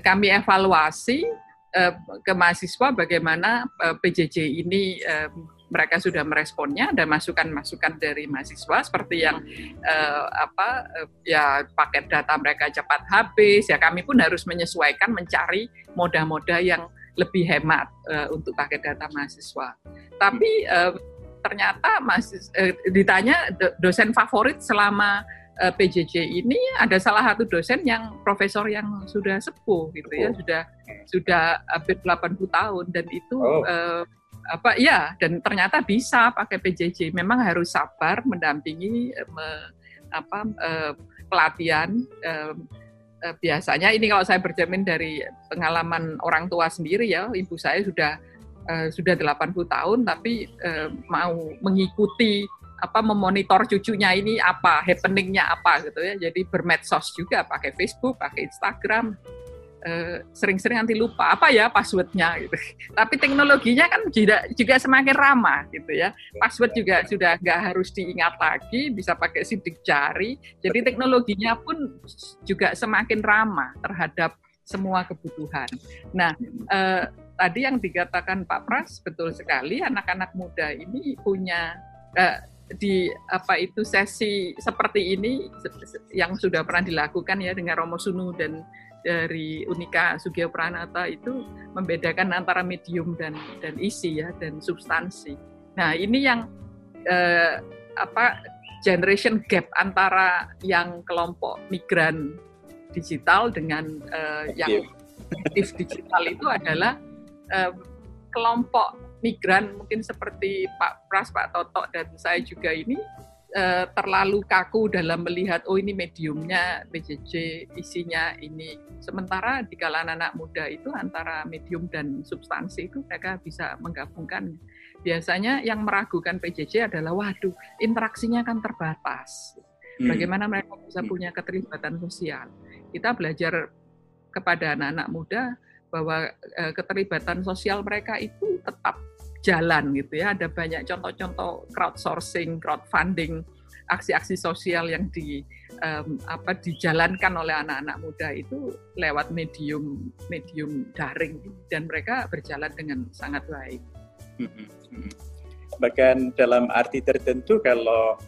kami evaluasi uh, ke mahasiswa bagaimana uh, PJJ ini uh, mereka sudah meresponnya ada masukan-masukan dari mahasiswa seperti yang uh, apa uh, ya paket data mereka cepat habis. Ya kami pun harus menyesuaikan mencari moda-moda yang lebih hemat uh, untuk paket data mahasiswa. Tapi uh, ternyata masih uh, ditanya dosen favorit selama uh, PJJ ini ada salah satu dosen yang profesor yang sudah sepuh gitu ya, oh. sudah sudah hampir 80 tahun dan itu oh. uh, apa ya dan ternyata bisa pakai PJJ. Memang harus sabar mendampingi me, apa uh, pelatihan Eh, biasanya ini kalau saya berjamin dari pengalaman orang tua sendiri ya, ibu saya sudah uh, sudah 80 tahun tapi uh, mau mengikuti apa memonitor cucunya ini apa happeningnya apa gitu ya. Jadi bermedsos juga pakai Facebook pakai Instagram. eh, sering-sering nanti lupa apa ya passwordnya gitu. Tapi teknologinya kan juga juga semakin ramah gitu ya. Password juga sudah nggak harus diingat lagi bisa pakai sidik jari. Jadi teknologinya pun juga semakin ramah terhadap semua kebutuhan. Nah eh, tadi yang dikatakan Pak Pras betul sekali anak-anak muda ini punya eh, di apa itu sesi seperti ini yang sudah pernah dilakukan ya dengan Romo Sunu dan dari Unika Sugio Pranata itu membedakan antara medium dan dan isi ya dan substansi. Nah ini yang eh, apa generation gap antara yang kelompok migran digital dengan eh, yang aktif digital itu adalah eh, kelompok migran mungkin seperti Pak Pras, Pak Toto dan saya juga ini uh, terlalu kaku dalam melihat oh ini mediumnya PJJ isinya ini sementara di kalangan anak muda itu antara medium dan substansi itu mereka bisa menggabungkan biasanya yang meragukan PJJ adalah waduh interaksinya kan terbatas hmm. bagaimana mereka bisa hmm. punya keterlibatan sosial kita belajar kepada anak-anak muda bahwa uh, keterlibatan sosial mereka itu tetap jalan gitu ya. Ada banyak contoh-contoh crowdsourcing, crowdfunding, aksi-aksi sosial yang di um, apa dijalankan oleh anak-anak muda itu lewat medium medium daring dan mereka berjalan dengan sangat baik. Hmm, hmm. Bahkan dalam arti tertentu kalau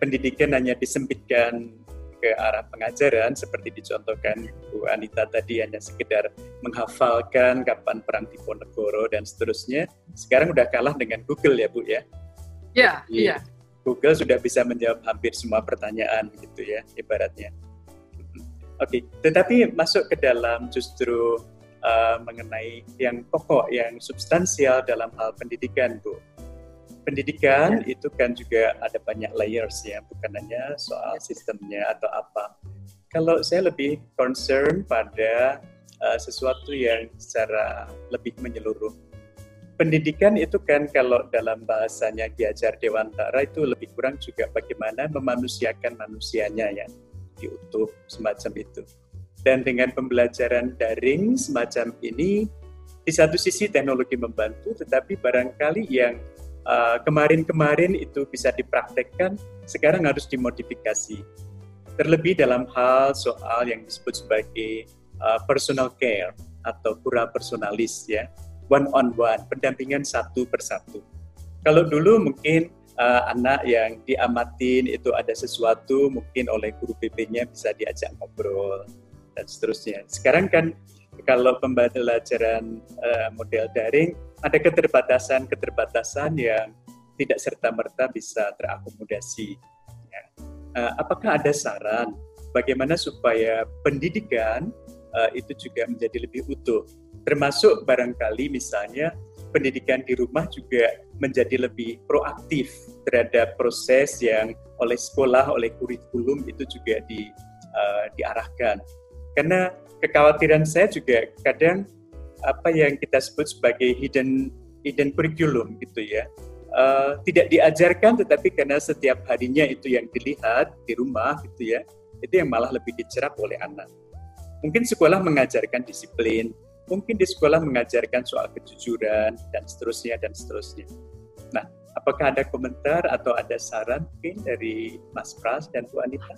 pendidikan hanya disempitkan ke arah pengajaran seperti dicontohkan Bu Anita tadi hanya sekedar menghafalkan kapan perang Diponegoro dan seterusnya. Sekarang udah kalah dengan Google ya Bu ya. Ya, iya. Google sudah bisa menjawab hampir semua pertanyaan gitu ya ibaratnya. Oke, okay. tetapi masuk ke dalam justru uh, mengenai yang pokok, yang substansial dalam hal pendidikan, Bu pendidikan ya. itu kan juga ada banyak layers ya, bukan hanya soal sistemnya atau apa. Kalau saya lebih concern pada uh, sesuatu yang secara lebih menyeluruh. Pendidikan itu kan kalau dalam bahasanya diajar Dewantara itu lebih kurang juga bagaimana memanusiakan manusianya ya, diutuh semacam itu. Dan dengan pembelajaran daring semacam ini, di satu sisi teknologi membantu, tetapi barangkali yang kemarin-kemarin uh, itu bisa dipraktekkan, sekarang harus dimodifikasi. Terlebih dalam hal soal yang disebut sebagai uh, personal care atau pura personalis ya, one on one, pendampingan satu persatu. Kalau dulu mungkin uh, anak yang diamatin itu ada sesuatu mungkin oleh guru PP-nya bisa diajak ngobrol dan seterusnya. Sekarang kan kalau pembelajaran uh, model daring ada keterbatasan-keterbatasan yang tidak serta-merta bisa terakomodasi. Ya. Uh, apakah ada saran bagaimana supaya pendidikan uh, itu juga menjadi lebih utuh? Termasuk barangkali misalnya pendidikan di rumah juga menjadi lebih proaktif terhadap proses yang oleh sekolah, oleh kurikulum itu juga di, uh, diarahkan. Karena kekhawatiran saya juga kadang apa yang kita sebut sebagai hidden hidden curriculum gitu ya. Uh, tidak diajarkan tetapi karena setiap harinya itu yang dilihat di rumah gitu ya, itu yang malah lebih dicerap oleh anak. Mungkin sekolah mengajarkan disiplin, mungkin di sekolah mengajarkan soal kejujuran dan seterusnya dan seterusnya. Nah, apakah ada komentar atau ada saran mungkin dari Mas Pras dan Bu Anita?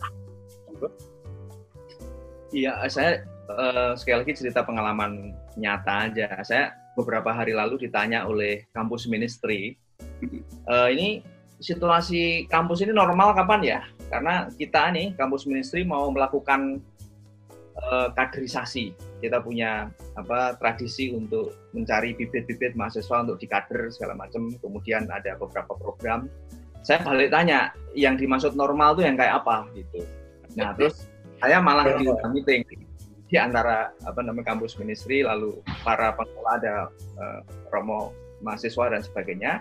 Iya, saya uh, sekali lagi cerita pengalaman nyata aja. Saya beberapa hari lalu ditanya oleh kampus ministry, uh, ini situasi kampus ini normal kapan ya? Karena kita nih kampus ministry mau melakukan uh, kaderisasi. Kita punya apa tradisi untuk mencari bibit-bibit mahasiswa untuk dikader segala macam. Kemudian ada beberapa program. Saya balik tanya, yang dimaksud normal tuh yang kayak apa gitu. Nah terus saya malah di meeting di antara apa namanya kampus ministry lalu para pengelola ada uh, romo mahasiswa dan sebagainya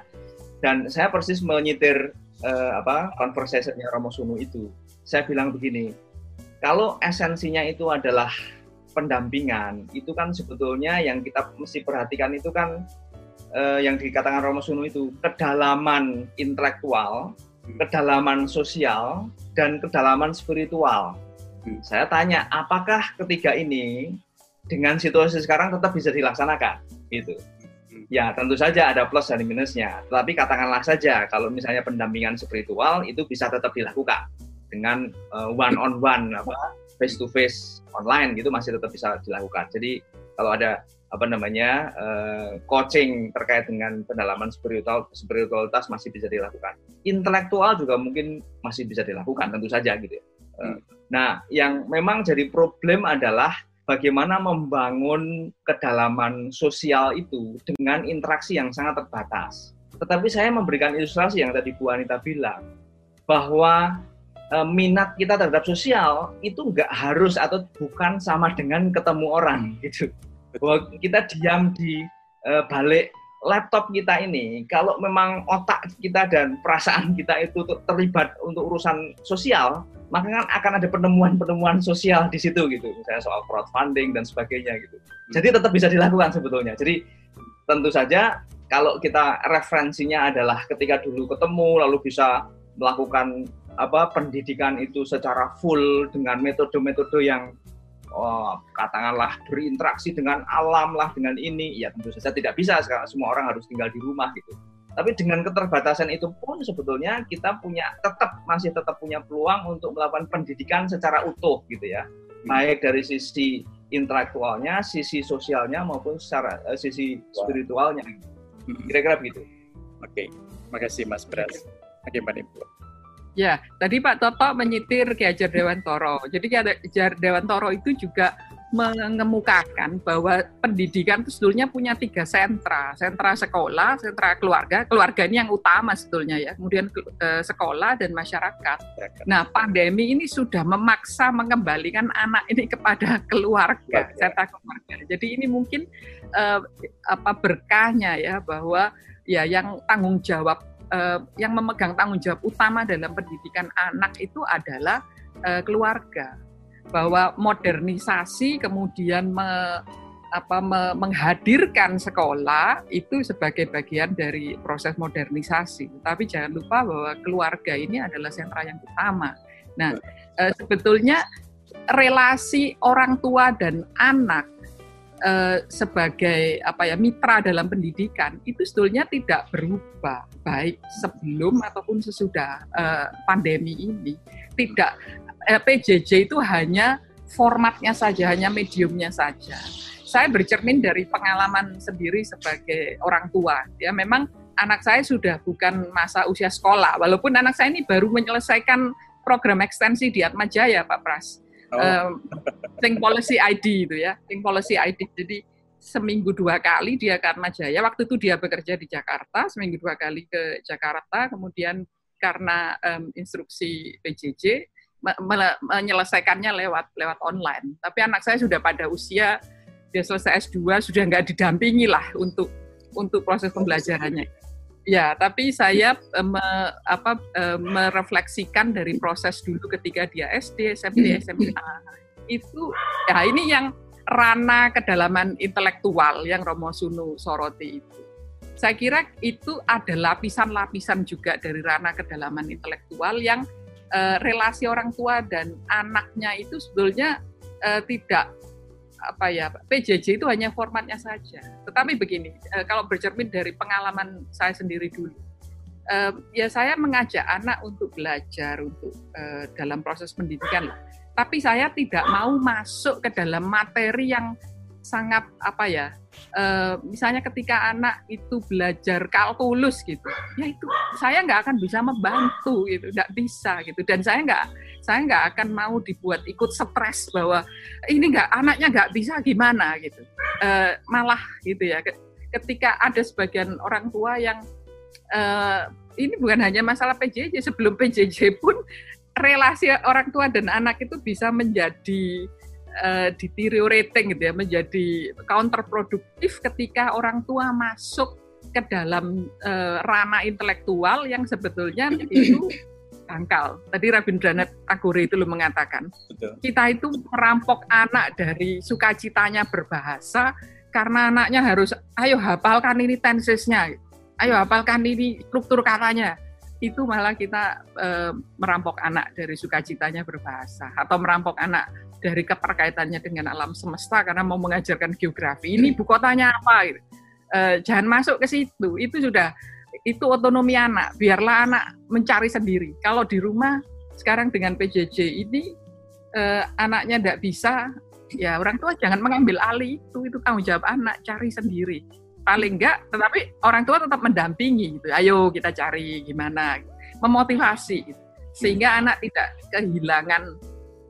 dan saya persis menyitir uh, apa conversationnya Romo Sunu itu saya bilang begini kalau esensinya itu adalah pendampingan itu kan sebetulnya yang kita mesti perhatikan itu kan uh, yang dikatakan Romo Sunu itu kedalaman intelektual hmm. kedalaman sosial dan kedalaman spiritual. Saya tanya, apakah ketiga ini dengan situasi sekarang tetap bisa dilaksanakan? Gitu. Hmm. Ya, tentu saja ada plus dan minusnya. Tapi katakanlah saja kalau misalnya pendampingan spiritual itu bisa tetap dilakukan dengan uh, one on one apa face to face online gitu masih tetap bisa dilakukan. Jadi kalau ada apa namanya uh, coaching terkait dengan pendalaman spiritual spiritualitas masih bisa dilakukan. Intelektual juga mungkin masih bisa dilakukan tentu saja gitu. Ya. Uh, nah, yang memang jadi problem adalah bagaimana membangun kedalaman sosial itu dengan interaksi yang sangat terbatas. Tetapi saya memberikan ilustrasi yang tadi Bu Anita bilang bahwa e, minat kita terhadap sosial itu nggak harus atau bukan sama dengan ketemu orang gitu bahwa kita diam di uh, balik laptop kita ini, kalau memang otak kita dan perasaan kita itu terlibat untuk urusan sosial, maka kan akan ada penemuan-penemuan sosial di situ gitu, misalnya soal crowdfunding dan sebagainya gitu. Jadi tetap bisa dilakukan sebetulnya. Jadi tentu saja kalau kita referensinya adalah ketika dulu ketemu lalu bisa melakukan apa pendidikan itu secara full dengan metode-metode yang oh, katakanlah berinteraksi dengan alam lah dengan ini. Ya tentu saja tidak bisa. Sekarang semua orang harus tinggal di rumah gitu. Tapi dengan keterbatasan itu pun sebetulnya kita punya tetap masih tetap punya peluang untuk melakukan pendidikan secara utuh gitu ya. Hmm. baik dari sisi intelektualnya sisi sosialnya maupun secara uh, sisi spiritualnya. Hmm. kira-kira begitu. Oke. Okay. makasih Mas Bras bagaimana Ibu Ya, tadi Pak Toto menyitir Ki Hajar Dewantoro. Jadi Ki Hajar Dewantoro itu juga mengemukakan bahwa pendidikan itu sebetulnya punya tiga sentra. Sentra sekolah, sentra keluarga. Keluarga ini yang utama sebetulnya ya. Kemudian eh, sekolah dan masyarakat. Nah, pandemi ini sudah memaksa mengembalikan anak ini kepada keluarga, sentra keluarga. Jadi ini mungkin eh, apa berkahnya ya bahwa ya yang tanggung jawab uh, yang memegang tanggung jawab utama dalam pendidikan anak itu adalah uh, keluarga. Bahwa modernisasi kemudian me, apa, me, menghadirkan sekolah itu sebagai bagian dari proses modernisasi. Tapi jangan lupa bahwa keluarga ini adalah sentra yang utama. Nah, uh, sebetulnya relasi orang tua dan anak uh, sebagai apa ya mitra dalam pendidikan itu sebetulnya tidak berubah baik sebelum ataupun sesudah uh, pandemi ini. Tidak eh, PJJ itu hanya formatnya saja hanya mediumnya saja. Saya bercermin dari pengalaman sendiri sebagai orang tua ya. Memang anak saya sudah bukan masa usia sekolah walaupun anak saya ini baru menyelesaikan program ekstensi di Atma Jaya Pak Pras oh. um, policy ID itu ya, think policy ID. Jadi seminggu dua kali dia karena Jaya. Waktu itu dia bekerja di Jakarta, seminggu dua kali ke Jakarta. Kemudian karena um, instruksi PJJ menyelesaikannya lewat lewat online. Tapi anak saya sudah pada usia dia selesai S2 sudah nggak didampingi lah untuk untuk proses pembelajarannya. Ya, tapi saya uh, me, apa, uh, merefleksikan dari proses dulu ketika dia SD, SMP, hmm. SMA itu ya ini yang rana kedalaman intelektual yang Romo Sunu soroti itu. Saya kira itu ada lapisan-lapisan juga dari rana kedalaman intelektual yang uh, relasi orang tua dan anaknya itu sebetulnya uh, tidak apa ya PJJ itu hanya formatnya saja. Tetapi begini, uh, kalau bercermin dari pengalaman saya sendiri dulu, uh, ya saya mengajak anak untuk belajar untuk uh, dalam proses pendidikan. Tapi saya tidak mau masuk ke dalam materi yang sangat apa ya uh, misalnya ketika anak itu belajar kalkulus gitu ya itu saya nggak akan bisa membantu gitu nggak bisa gitu. Dan saya nggak saya nggak akan mau dibuat ikut stres bahwa ini nggak anaknya nggak bisa gimana gitu. Uh, malah gitu ya ketika ada sebagian orang tua yang uh, ini bukan hanya masalah PJJ sebelum PJJ pun relasi orang tua dan anak itu bisa menjadi uh, deteriorating gitu ya, menjadi counterproduktif ketika orang tua masuk ke dalam uh, ranah intelektual yang sebetulnya itu dangkal. Tadi Rabindranath Tagore itu lo mengatakan, Betul. kita itu merampok anak dari sukacitanya berbahasa karena anaknya harus, ayo hafalkan ini tensesnya, ayo hafalkan ini struktur katanya. itu malah kita e, merampok anak dari sukacitanya berbahasa atau merampok anak dari keterkaitannya dengan alam semesta karena mau mengajarkan geografi. Ini ibu kotanya apa? E, jangan masuk ke situ. Itu sudah itu otonomi anak. Biarlah anak mencari sendiri. Kalau di rumah sekarang dengan PJJ ini e, anaknya tidak bisa, ya orang tua jangan mengambil alih itu. Itu tanggung jawab anak cari sendiri paling enggak tetapi orang tua tetap mendampingi gitu ayo kita cari gimana memotivasi gitu. sehingga hmm. anak tidak kehilangan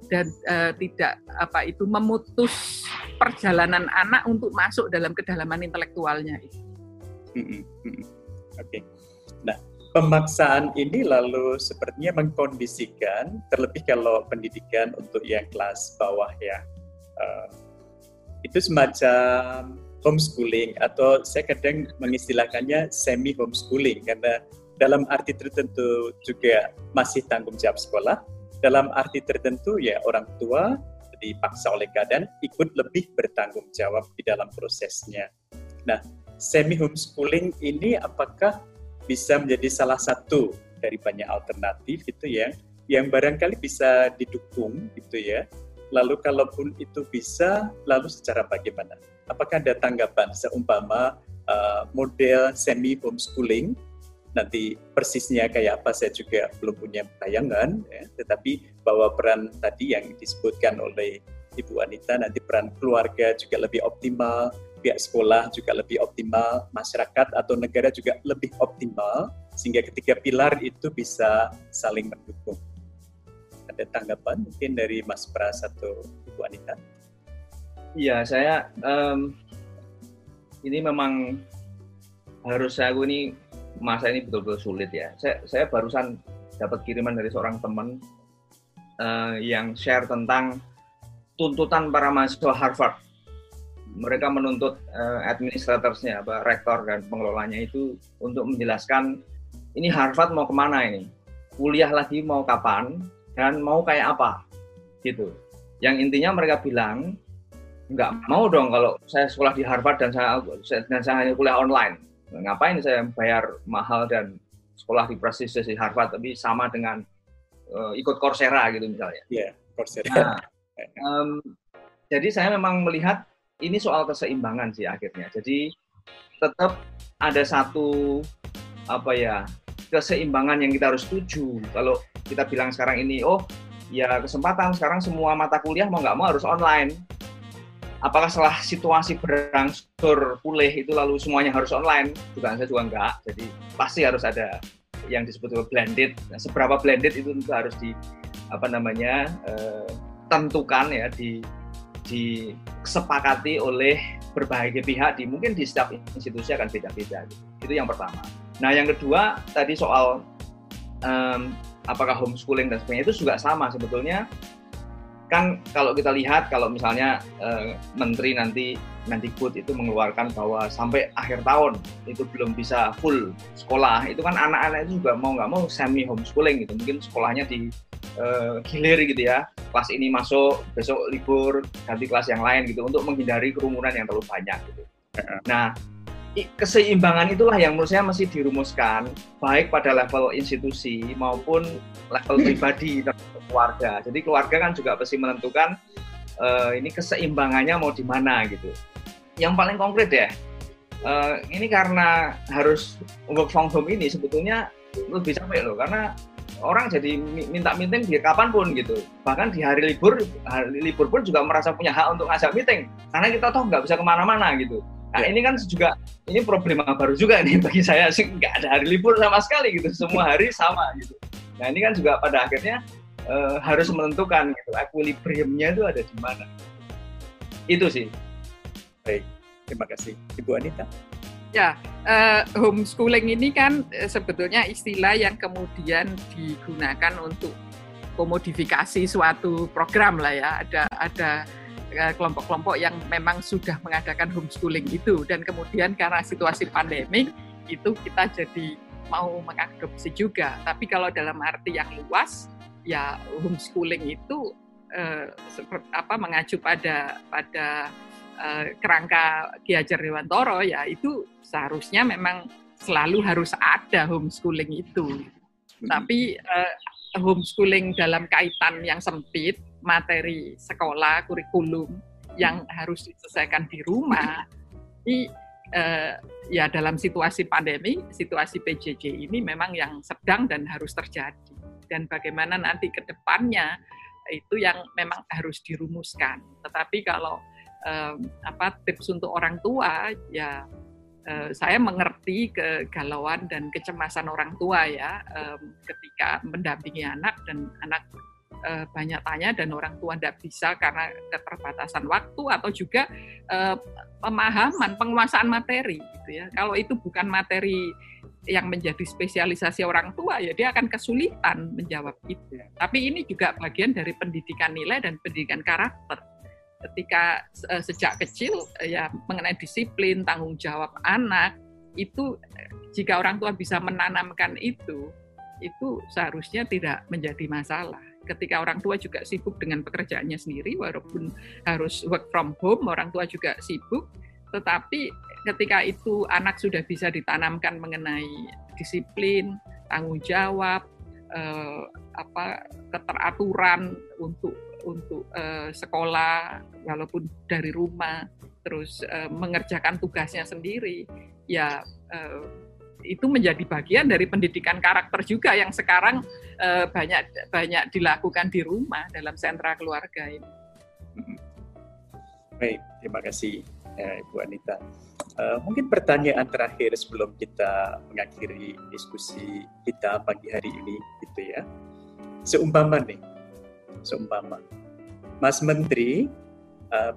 dan uh, tidak apa itu memutus perjalanan anak untuk masuk dalam kedalaman intelektualnya Oke. Okay. Nah, pemaksaan ini lalu sepertinya mengkondisikan terlebih kalau pendidikan untuk yang kelas bawah ya. Uh, itu semacam homeschooling atau saya kadang mengistilahkannya semi homeschooling karena dalam arti tertentu juga masih tanggung jawab sekolah, dalam arti tertentu ya orang tua dipaksa oleh keadaan ikut lebih bertanggung jawab di dalam prosesnya. Nah, semi homeschooling ini apakah bisa menjadi salah satu dari banyak alternatif gitu ya yang barangkali bisa didukung gitu ya. Lalu kalaupun itu bisa, lalu secara bagaimana? apakah ada tanggapan seumpama uh, model semi homeschooling nanti persisnya kayak apa saya juga belum punya bayangan ya, tetapi bahwa peran tadi yang disebutkan oleh Ibu Anita nanti peran keluarga juga lebih optimal pihak sekolah juga lebih optimal masyarakat atau negara juga lebih optimal sehingga ketiga pilar itu bisa saling mendukung. Ada tanggapan mungkin dari Mas Pras atau Ibu Anita? Iya, saya um, ini memang harus saya ini masa ini betul-betul sulit ya. Saya, saya barusan dapat kiriman dari seorang teman uh, yang share tentang tuntutan para mahasiswa Harvard. Mereka menuntut uh, administratorsnya, apa, rektor dan pengelolanya itu untuk menjelaskan ini Harvard mau ke mana ini, kuliah lagi mau kapan dan mau kayak apa, gitu. Yang intinya mereka bilang nggak mau dong kalau saya sekolah di Harvard dan saya dan saya hanya kuliah online. Ngapain saya bayar mahal dan sekolah di prestisius di Harvard tapi sama dengan uh, ikut Coursera gitu misalnya. Iya, yeah, Coursera. Nah, um, jadi saya memang melihat ini soal keseimbangan sih akhirnya. Jadi tetap ada satu apa ya keseimbangan yang kita harus tuju. Kalau kita bilang sekarang ini, oh ya kesempatan sekarang semua mata kuliah mau nggak mau harus online apakah setelah situasi berangsur pulih itu lalu semuanya harus online? Juga saya juga enggak. Jadi pasti harus ada yang disebut blended. Nah, seberapa blended itu tentu harus di apa namanya uh, tentukan ya di disepakati oleh berbagai pihak di mungkin di setiap institusi akan beda-beda gitu. itu yang pertama. Nah yang kedua tadi soal um, apakah homeschooling dan sebagainya itu juga sama sebetulnya kan kalau kita lihat kalau misalnya uh, menteri nanti Mendikbud itu mengeluarkan bahwa sampai akhir tahun itu belum bisa full sekolah. Itu kan anak-anak itu juga mau nggak mau semi homeschooling gitu. Mungkin sekolahnya di uh, gilir gitu ya. Kelas ini masuk besok libur ganti kelas yang lain gitu. Untuk menghindari kerumunan yang terlalu banyak gitu. Nah keseimbangan itulah yang menurut saya masih dirumuskan baik pada level institusi maupun level pribadi keluarga. Jadi keluarga kan juga pasti menentukan uh, ini keseimbangannya mau di mana gitu. Yang paling konkret ya, uh, ini karena harus work from home ini sebetulnya lebih capek loh karena orang jadi minta meeting di kapan pun gitu. Bahkan di hari libur, hari libur pun juga merasa punya hak untuk ngajak meeting karena kita toh nggak bisa ke mana-mana gitu. Nah ya. ini kan juga ini problema baru juga nih bagi saya sih nggak ada hari libur sama sekali gitu semua hari sama gitu. Nah ini kan juga pada akhirnya uh, harus menentukan gitu equilibriumnya itu ada di mana. Itu sih. Baik, terima kasih Ibu Anita. Ya, uh, homeschooling ini kan uh, sebetulnya istilah yang kemudian digunakan untuk komodifikasi suatu program lah ya. Ada ada Eh, kelompok-kelompok yang memang sudah mengadakan homeschooling itu. Dan kemudian karena situasi pandemik itu kita jadi mau mengadopsi juga. Tapi kalau dalam arti yang luas ya homeschooling itu eh, apa mengacu pada pada eh, kerangka Ki Hajar Dewantoro ya itu seharusnya memang selalu harus ada homeschooling itu. Hmm. Tapi uh, homeschooling dalam kaitan yang sempit, materi sekolah, kurikulum yang harus diselesaikan di rumah, ini uh, ya dalam situasi pandemi, situasi PJJ ini memang yang sedang dan harus terjadi. Dan bagaimana nanti ke depannya itu yang memang harus dirumuskan. Tetapi kalau um, apa tips untuk orang tua ya uh, saya mengerti kegalauan dan kecemasan orang tua ya ketika mendampingi anak dan anak uh, banyak tanya dan orang tua tidak bisa karena keterbatasan waktu atau juga uh, pemahaman penguasaan materi gitu ya. Kalau itu bukan materi yang menjadi spesialisasi orang tua ya dia akan kesulitan menjawab itu. Tapi ini juga bagian dari pendidikan nilai dan pendidikan karakter. Ketika uh, sejak kecil uh, ya mengenai disiplin, tanggung jawab anak itu jika orang tua bisa menanamkan itu itu seharusnya tidak menjadi masalah. Ketika orang tua juga sibuk dengan pekerjaannya sendiri walaupun harus work from home, orang tua juga sibuk, tetapi ketika itu anak sudah bisa ditanamkan mengenai disiplin, tanggung jawab, eh, apa keteraturan untuk untuk eh, sekolah walaupun dari rumah, terus eh, mengerjakan tugasnya sendiri, ya eh, itu menjadi bagian dari pendidikan karakter juga yang sekarang eh, banyak banyak dilakukan di rumah dalam sentra keluarga ini. Baik, terima kasih ya, Ibu Anita. Uh, mungkin pertanyaan terakhir sebelum kita mengakhiri diskusi kita pagi hari ini, gitu ya. Seumpama nih, seumpama Mas Menteri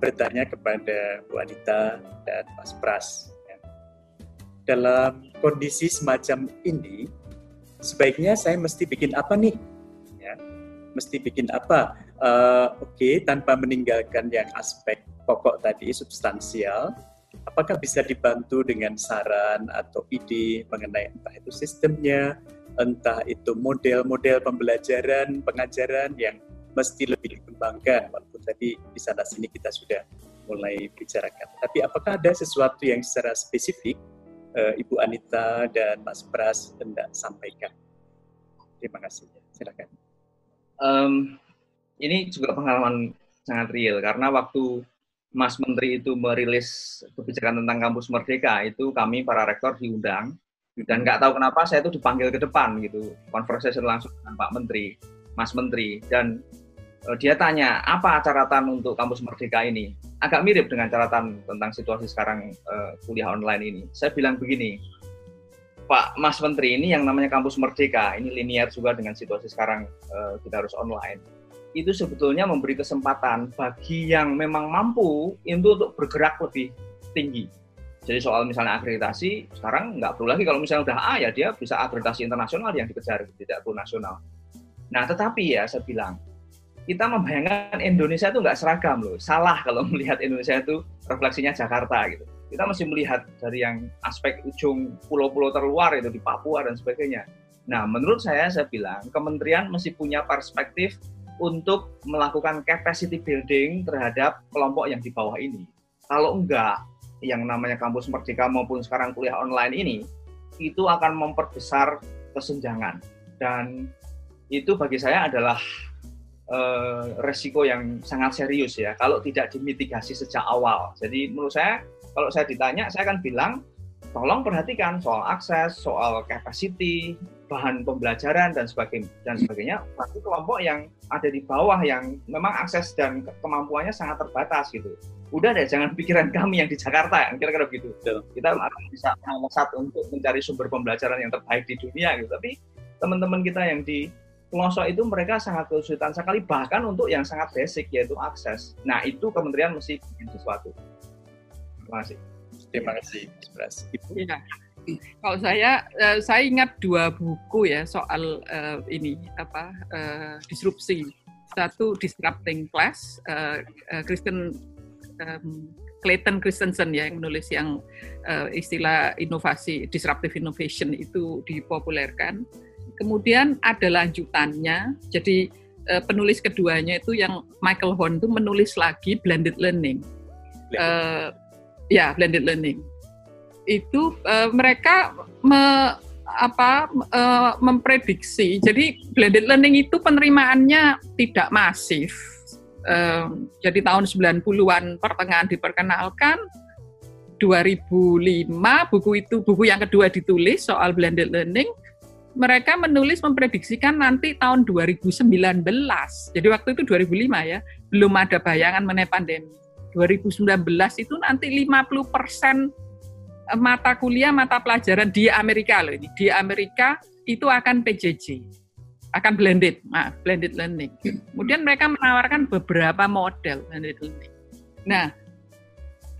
bertanya kepada Bu Anita dan Mas Pras. Dalam kondisi semacam ini, sebaiknya saya mesti bikin apa nih? Ya, mesti bikin apa? Uh, Oke, okay, tanpa meninggalkan yang aspek pokok tadi, substansial, apakah bisa dibantu dengan saran atau ide mengenai entah itu sistemnya, entah itu model-model pembelajaran, pengajaran yang mesti lebih dikembangkan, walaupun tadi di sana sini kita sudah mulai bicarakan. Tapi apakah ada sesuatu yang secara spesifik Ibu Anita dan Mas Pras hendak sampaikan? Terima kasih. Silakan. Um, ini juga pengalaman sangat real karena waktu Mas Menteri itu merilis kebijakan tentang kampus merdeka itu kami para rektor diundang dan nggak tahu kenapa saya itu dipanggil ke depan gitu conversation langsung dengan Pak Menteri Mas Menteri dan dia tanya apa catatan untuk kampus merdeka ini agak mirip dengan catatan tentang situasi sekarang uh, kuliah online ini saya bilang begini Pak Mas Menteri ini yang namanya kampus merdeka ini linear juga dengan situasi sekarang uh, kita harus online itu sebetulnya memberi kesempatan bagi yang memang mampu itu untuk bergerak lebih tinggi. Jadi soal misalnya akreditasi, sekarang nggak perlu lagi kalau misalnya udah A ya dia bisa akreditasi internasional yang dikejar, tidak perlu nasional. Nah tetapi ya saya bilang, kita membayangkan Indonesia itu nggak seragam loh. Salah kalau melihat Indonesia itu refleksinya Jakarta gitu. Kita mesti melihat dari yang aspek ujung pulau-pulau terluar itu di Papua dan sebagainya. Nah, menurut saya, saya bilang kementerian mesti punya perspektif untuk melakukan capacity building terhadap kelompok yang di bawah ini. Kalau enggak, yang namanya kampus merdeka maupun sekarang kuliah online ini, itu akan memperbesar kesenjangan. Dan itu bagi saya adalah uh, resiko yang sangat serius ya, kalau tidak dimitigasi sejak awal. Jadi menurut saya, kalau saya ditanya, saya akan bilang, tolong perhatikan soal akses, soal capacity, bahan pembelajaran dan sebagainya dan sebagainya bagi kelompok yang ada di bawah yang memang akses dan kemampuannya sangat terbatas gitu. Udah deh jangan pikiran kami yang di Jakarta kira-kira begitu. Kita akan bisa melesat untuk mencari sumber pembelajaran yang terbaik di dunia gitu. Tapi teman-teman kita yang di pelosok itu mereka sangat kesulitan sekali bahkan untuk yang sangat basic yaitu akses. Nah, itu kementerian mesti bikin sesuatu. Terima kasih. Terima kasih, Mas Ibu. Ya kalau saya uh, saya ingat dua buku ya soal uh, ini apa uh, disrupsi satu disrupting class uh, uh, Kristen um, Clayton Christensen ya yang menulis yang uh, istilah inovasi disruptive innovation itu dipopulerkan kemudian ada lanjutannya jadi uh, penulis keduanya itu yang Michael Horn itu menulis lagi blended learning uh, ya blended learning itu uh, mereka me, apa uh, memprediksi. Jadi blended learning itu penerimaannya tidak masif. Uh, jadi tahun 90-an pertengahan diperkenalkan 2005 buku itu buku yang kedua ditulis soal blended learning mereka menulis memprediksikan nanti tahun 2019 jadi waktu itu 2005 ya belum ada bayangan mengenai pandemi 2019 itu nanti 50 persen mata kuliah, mata pelajaran di Amerika loh ini. Di Amerika itu akan PJJ, akan blended, nah, blended learning. Kemudian mereka menawarkan beberapa model blended learning. Nah,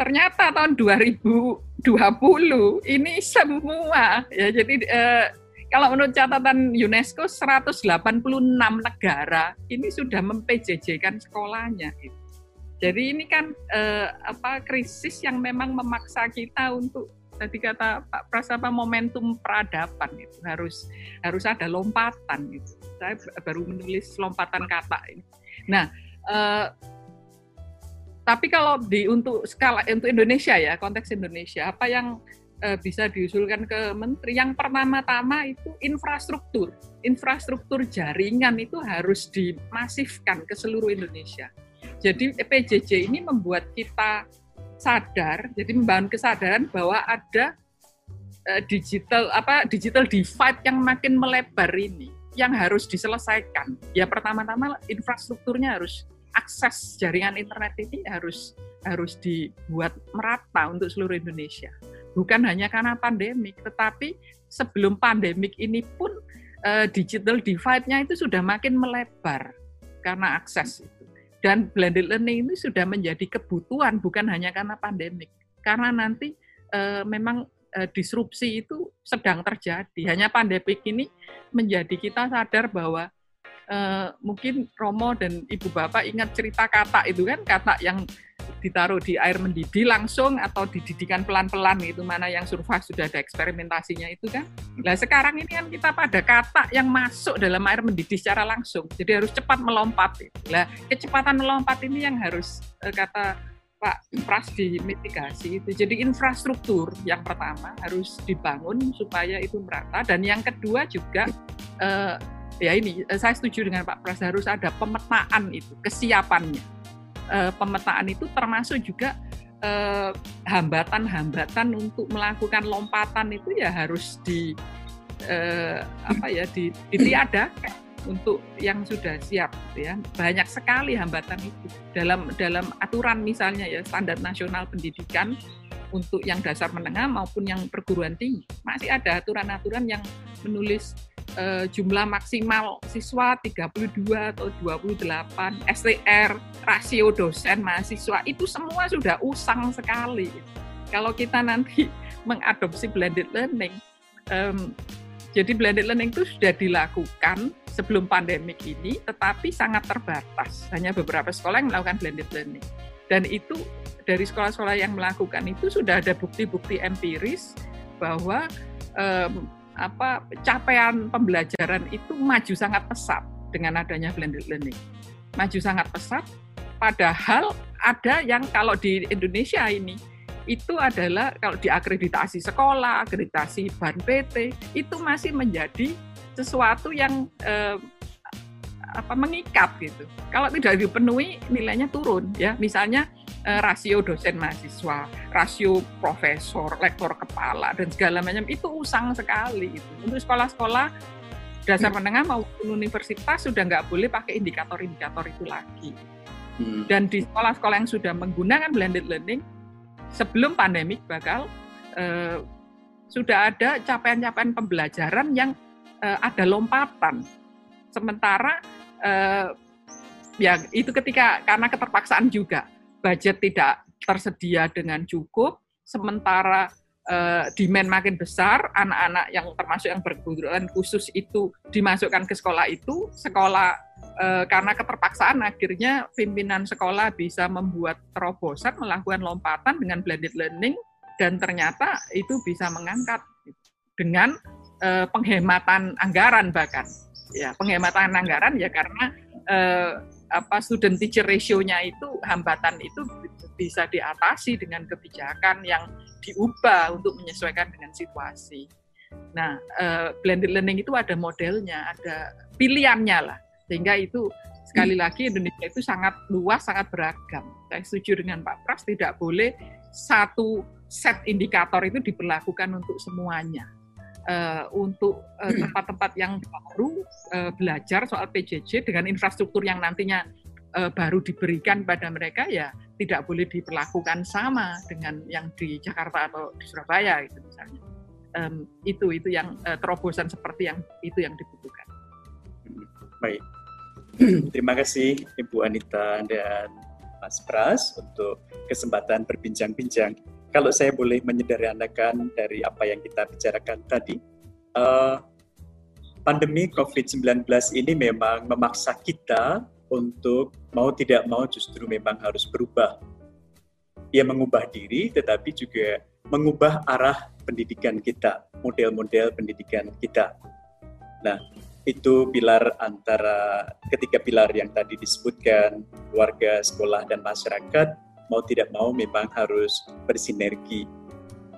ternyata tahun 2020 ini semua ya jadi eh, kalau menurut catatan UNESCO 186 negara ini sudah mempjj-kan sekolahnya. Jadi ini kan eh, apa krisis yang memang memaksa kita untuk tadi kata Pak Pras apa momentum peradaban itu harus harus ada lompatan gitu. Saya baru menulis lompatan kata ini. Nah, eh, tapi kalau di untuk skala untuk Indonesia ya konteks Indonesia apa yang eh, bisa diusulkan ke Menteri yang pertama-tama itu infrastruktur infrastruktur jaringan itu harus dimasifkan ke seluruh Indonesia. Jadi PJJ ini membuat kita sadar, jadi membangun kesadaran bahwa ada uh, digital apa digital divide yang makin melebar ini yang harus diselesaikan. Ya pertama-tama infrastrukturnya harus akses jaringan internet ini harus harus dibuat merata untuk seluruh Indonesia. Bukan hanya karena pandemik, tetapi sebelum pandemik ini pun uh, digital divide-nya itu sudah makin melebar karena akses dan blended learning ini sudah menjadi kebutuhan bukan hanya karena pandemik. Karena nanti e, memang e, disrupsi itu sedang terjadi. Hanya pandemik ini menjadi kita sadar bahwa e, mungkin Romo dan Ibu Bapak ingat cerita kata itu kan, kata yang ditaruh di air mendidih langsung atau dididikan pelan-pelan itu mana yang survive sudah ada eksperimentasinya itu kan. Nah sekarang ini kan kita pada kata yang masuk dalam air mendidih secara langsung, jadi harus cepat melompat. Nah kecepatan melompat ini yang harus eh, kata Pak Pras dimitigasi itu. Jadi infrastruktur yang pertama harus dibangun supaya itu merata dan yang kedua juga eh, ya ini eh, saya setuju dengan Pak Pras harus ada pemetaan itu kesiapannya uh, pemetaan itu termasuk juga eh, hambatan-hambatan untuk melakukan lompatan itu ya harus di uh, apa ya di, ditiadakan untuk yang sudah siap gitu ya. Banyak sekali hambatan itu dalam dalam aturan misalnya ya standar nasional pendidikan untuk yang dasar menengah maupun yang perguruan tinggi. Masih ada aturan-aturan yang menulis uh, jumlah maksimal siswa 32 atau 28, STR, rasio dosen mahasiswa itu semua sudah usang sekali. Kalau kita nanti mengadopsi blended learning, um, jadi blended learning itu sudah dilakukan sebelum pandemik ini, tetapi sangat terbatas. Hanya beberapa sekolah yang melakukan blended learning. Dan itu dari sekolah-sekolah yang melakukan itu sudah ada bukti-bukti empiris bahwa um, apa capaian pembelajaran itu maju sangat pesat dengan adanya blended learning. Maju sangat pesat, padahal ada yang kalau di Indonesia ini itu adalah kalau diakreditasi sekolah, akreditasi ban PT itu masih menjadi sesuatu yang eh, apa mengikat gitu. Kalau tidak dipenuhi nilainya turun ya. Misalnya Eh, rasio dosen mahasiswa, rasio profesor, lektor kepala dan segala macam itu usang sekali itu. Untuk sekolah-sekolah dasar hmm. menengah maupun universitas sudah nggak boleh pakai indikator-indikator itu lagi. Hmm. Dan di sekolah-sekolah yang sudah menggunakan blended learning sebelum pandemik bakal eh, sudah ada capaian-capaian pembelajaran yang eh, ada lompatan. Sementara eh, ya itu ketika karena keterpaksaan juga budget tidak tersedia dengan cukup, sementara uh, demand makin besar, anak-anak yang termasuk yang berkebutuhan khusus itu dimasukkan ke sekolah itu, sekolah uh, karena keterpaksaan akhirnya pimpinan sekolah bisa membuat terobosan melakukan lompatan dengan blended learning dan ternyata itu bisa mengangkat dengan uh, penghematan anggaran bahkan ya penghematan anggaran ya karena uh, apa student teacher ratio-nya itu hambatan itu bisa diatasi dengan kebijakan yang diubah untuk menyesuaikan dengan situasi. Nah, uh, blended learning itu ada modelnya, ada pilihannya lah. Sehingga itu sekali hmm. lagi Indonesia itu sangat luas, sangat beragam. Saya setuju dengan Pak Pras, tidak boleh satu set indikator itu diberlakukan untuk semuanya. Uh, untuk eh, tempat-tempat uh, yang baru uh, belajar soal PJJ dengan infrastruktur yang nantinya uh, baru diberikan pada mereka ya tidak boleh diperlakukan sama dengan yang di Jakarta atau di Surabaya gitu misalnya um, itu itu yang uh, terobosan seperti yang itu yang dibutuhkan. Baik, terima kasih Ibu Anita dan Mas Pras untuk kesempatan berbincang-bincang. Kalau saya boleh menyederhanakan dari apa yang kita bicarakan tadi, uh, pandemi COVID-19 ini memang memaksa kita untuk mau tidak mau justru memang harus berubah. Ia mengubah diri, tetapi juga mengubah arah pendidikan kita, model-model pendidikan kita. Nah, itu pilar antara ketiga pilar yang tadi disebutkan, keluarga, sekolah, dan masyarakat, mau tidak mau memang harus bersinergi.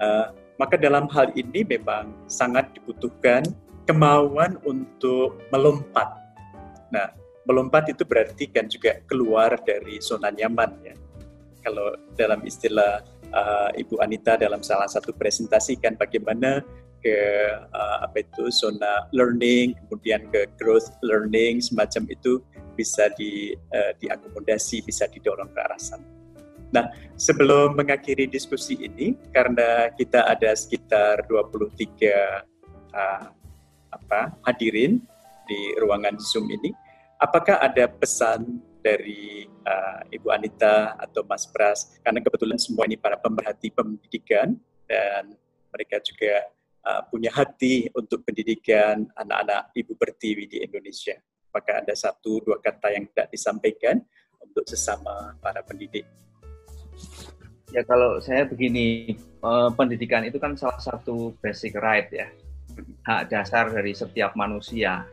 Uh, maka dalam hal ini memang sangat dibutuhkan kemauan untuk melompat. Nah, melompat itu berarti kan juga keluar dari zona nyaman ya. Kalau dalam istilah uh, Ibu Anita dalam salah satu presentasi kan bagaimana ke uh, apa itu zona learning kemudian ke growth learning semacam itu bisa di uh, diakomodasi bisa didorong ke arah sana. Nah, sebelum mengakhiri diskusi ini karena kita ada sekitar 23 uh, apa hadirin di ruangan Zoom ini, apakah ada pesan dari uh, Ibu Anita atau Mas Pras karena kebetulan semua ini para pemerhati pendidikan dan mereka juga uh, punya hati untuk pendidikan anak-anak ibu pertiwi di Indonesia. Apakah ada satu dua kata yang tidak disampaikan untuk sesama para pendidik? Ya kalau saya begini, uh, pendidikan itu kan salah satu basic right ya, hak dasar dari setiap manusia.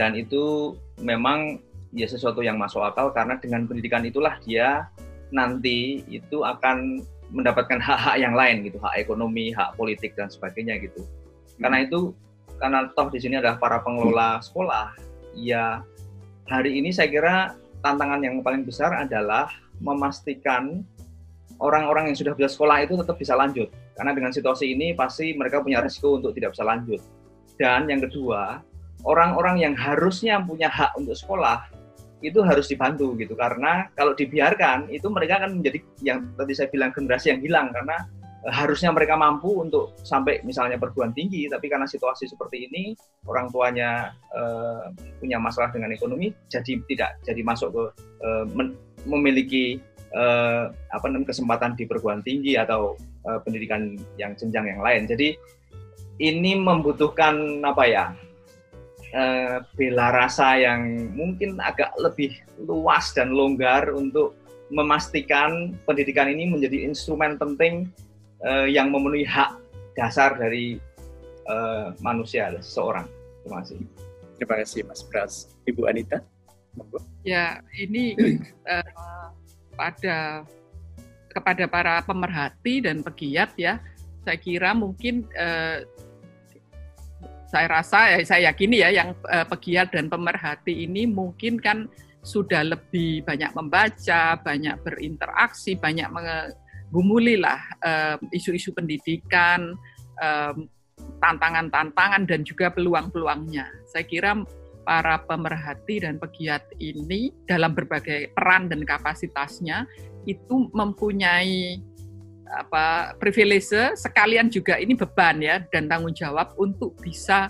Dan itu memang ya sesuatu yang masuk akal karena dengan pendidikan itulah dia nanti itu akan mendapatkan hak-hak yang lain gitu, hak ekonomi, hak politik dan sebagainya gitu. Karena itu karena toh di sini adalah para pengelola sekolah, ya hari ini saya kira tantangan yang paling besar adalah memastikan orang-orang yang sudah bisa sekolah itu tetap bisa lanjut. Karena dengan situasi ini pasti mereka punya risiko untuk tidak bisa lanjut. Dan yang kedua, orang-orang yang harusnya punya hak untuk sekolah itu harus dibantu gitu karena kalau dibiarkan itu mereka akan menjadi yang tadi saya bilang generasi yang hilang karena e, harusnya mereka mampu untuk sampai misalnya perguruan tinggi tapi karena situasi seperti ini orang tuanya e, punya masalah dengan ekonomi jadi tidak jadi masuk ke e, men, memiliki e, apa namanya kesempatan di perguruan tinggi atau e, pendidikan yang jenjang yang lain jadi ini membutuhkan apa ya uh, bela rasa yang mungkin agak lebih luas dan longgar untuk memastikan pendidikan ini menjadi instrumen penting uh, yang memenuhi hak dasar dari uh, manusia seseorang. Terima kasih. Terima kasih Mas Pras. Ibu Anita. Ya, ini uh, pada kepada para pemerhati dan pegiat ya, saya kira mungkin uh, saya rasa ya saya yakini ya yang uh, pegiat dan pemerhati ini mungkin kan sudah lebih banyak membaca, banyak berinteraksi, banyak menggumuli lah isu isu-isu pendidikan, tantangan-tantangan dan juga peluang-peluangnya. Saya kira para pemerhati dan pegiat ini dalam berbagai peran dan kapasitasnya itu mempunyai apa privilege sekalian juga ini beban ya dan tanggung jawab untuk bisa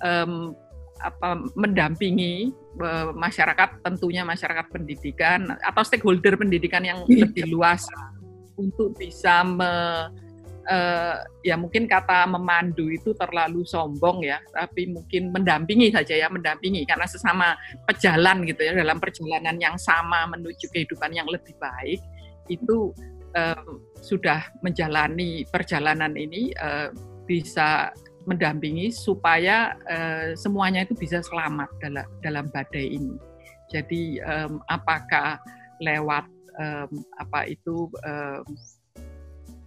um, apa mendampingi uh, masyarakat tentunya masyarakat pendidikan atau stakeholder pendidikan yang iya. lebih luas untuk bisa me, uh, ya mungkin kata memandu itu terlalu sombong ya tapi mungkin mendampingi saja ya mendampingi karena sesama pejalan gitu ya dalam perjalanan yang sama menuju kehidupan yang lebih baik itu uh, sudah menjalani perjalanan ini uh, bisa mendampingi supaya uh, semuanya itu bisa selamat dalam dalam badai ini. Jadi um, apakah lewat um, apa itu um,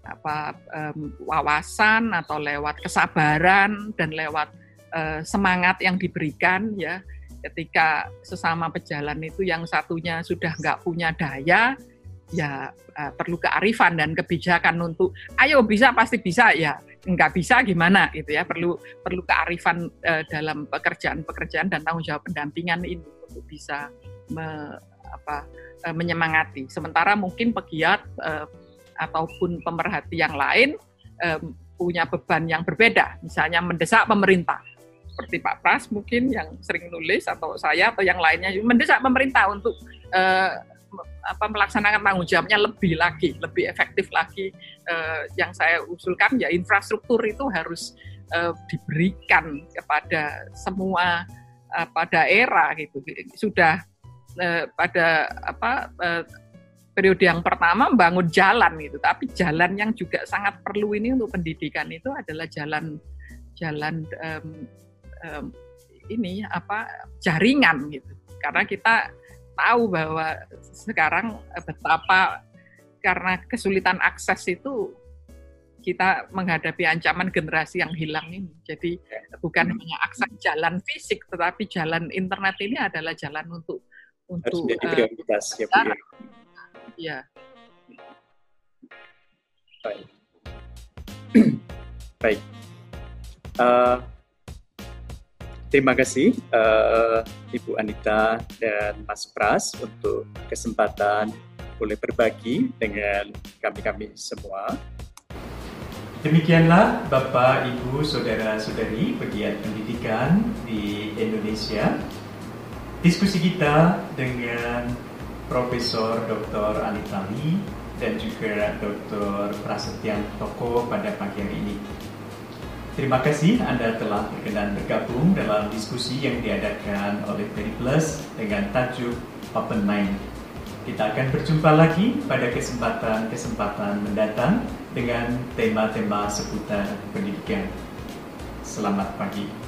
apa um, wawasan atau lewat kesabaran dan lewat uh, semangat yang diberikan ya. Ketika sesama pejalan itu yang satunya sudah nggak punya daya ya uh, perlu kearifan dan kebijakan untuk ayo bisa pasti bisa. Ya nggak bisa gimana? Gitu ya perlu perlu kearifan uh, dalam pekerjaan-pekerjaan dan tanggung jawab pendampingan ini untuk bisa me, apa, uh, menyemangati. Sementara mungkin pegiat uh, ataupun pemerhati yang lain um, punya beban yang berbeda misalnya mendesak pemerintah seperti Pak Pras mungkin yang sering nulis atau saya atau yang lainnya mendesak pemerintah untuk uh, apa melaksanakan tanggung jawabnya lebih lagi, lebih efektif lagi. Uh, yang saya usulkan ya infrastruktur itu harus uh, diberikan kepada semua apa daerah gitu. Sudah pada apa periode yang pertama membangun jalan gitu, tapi jalan yang juga sangat perlu ini untuk pendidikan itu adalah jalan jalan um, um, ini apa jaringan gitu. Karena kita tahu bahwa sekarang eh, betapa karena kesulitan akses itu kita menghadapi ancaman generasi yang hilang ini. Jadi bukan hmm. hanya akses jalan fisik, tetapi jalan internet ini adalah jalan untuk untuk Harus uh, prioritas ya, Bu. Ya. ya. Baik. Baik. Uh, Terima kasih uh, Ibu Anita dan Mas Pras untuk kesempatan boleh berbagi dengan kami-kami semua. Demikianlah Bapak, Ibu, Saudara-saudari pegiat pendidikan di Indonesia. Diskusi kita dengan Profesor Dr. Anita Lee dan juga Dr. Prasetyan Toko pada pagi hari ini. Terima kasih Anda telah berkenan bergabung dalam diskusi yang diadakan oleh Periplus dengan tajuk Open Mind. Kita akan berjumpa lagi pada kesempatan-kesempatan mendatang dengan tema-tema seputar pendidikan. Selamat pagi.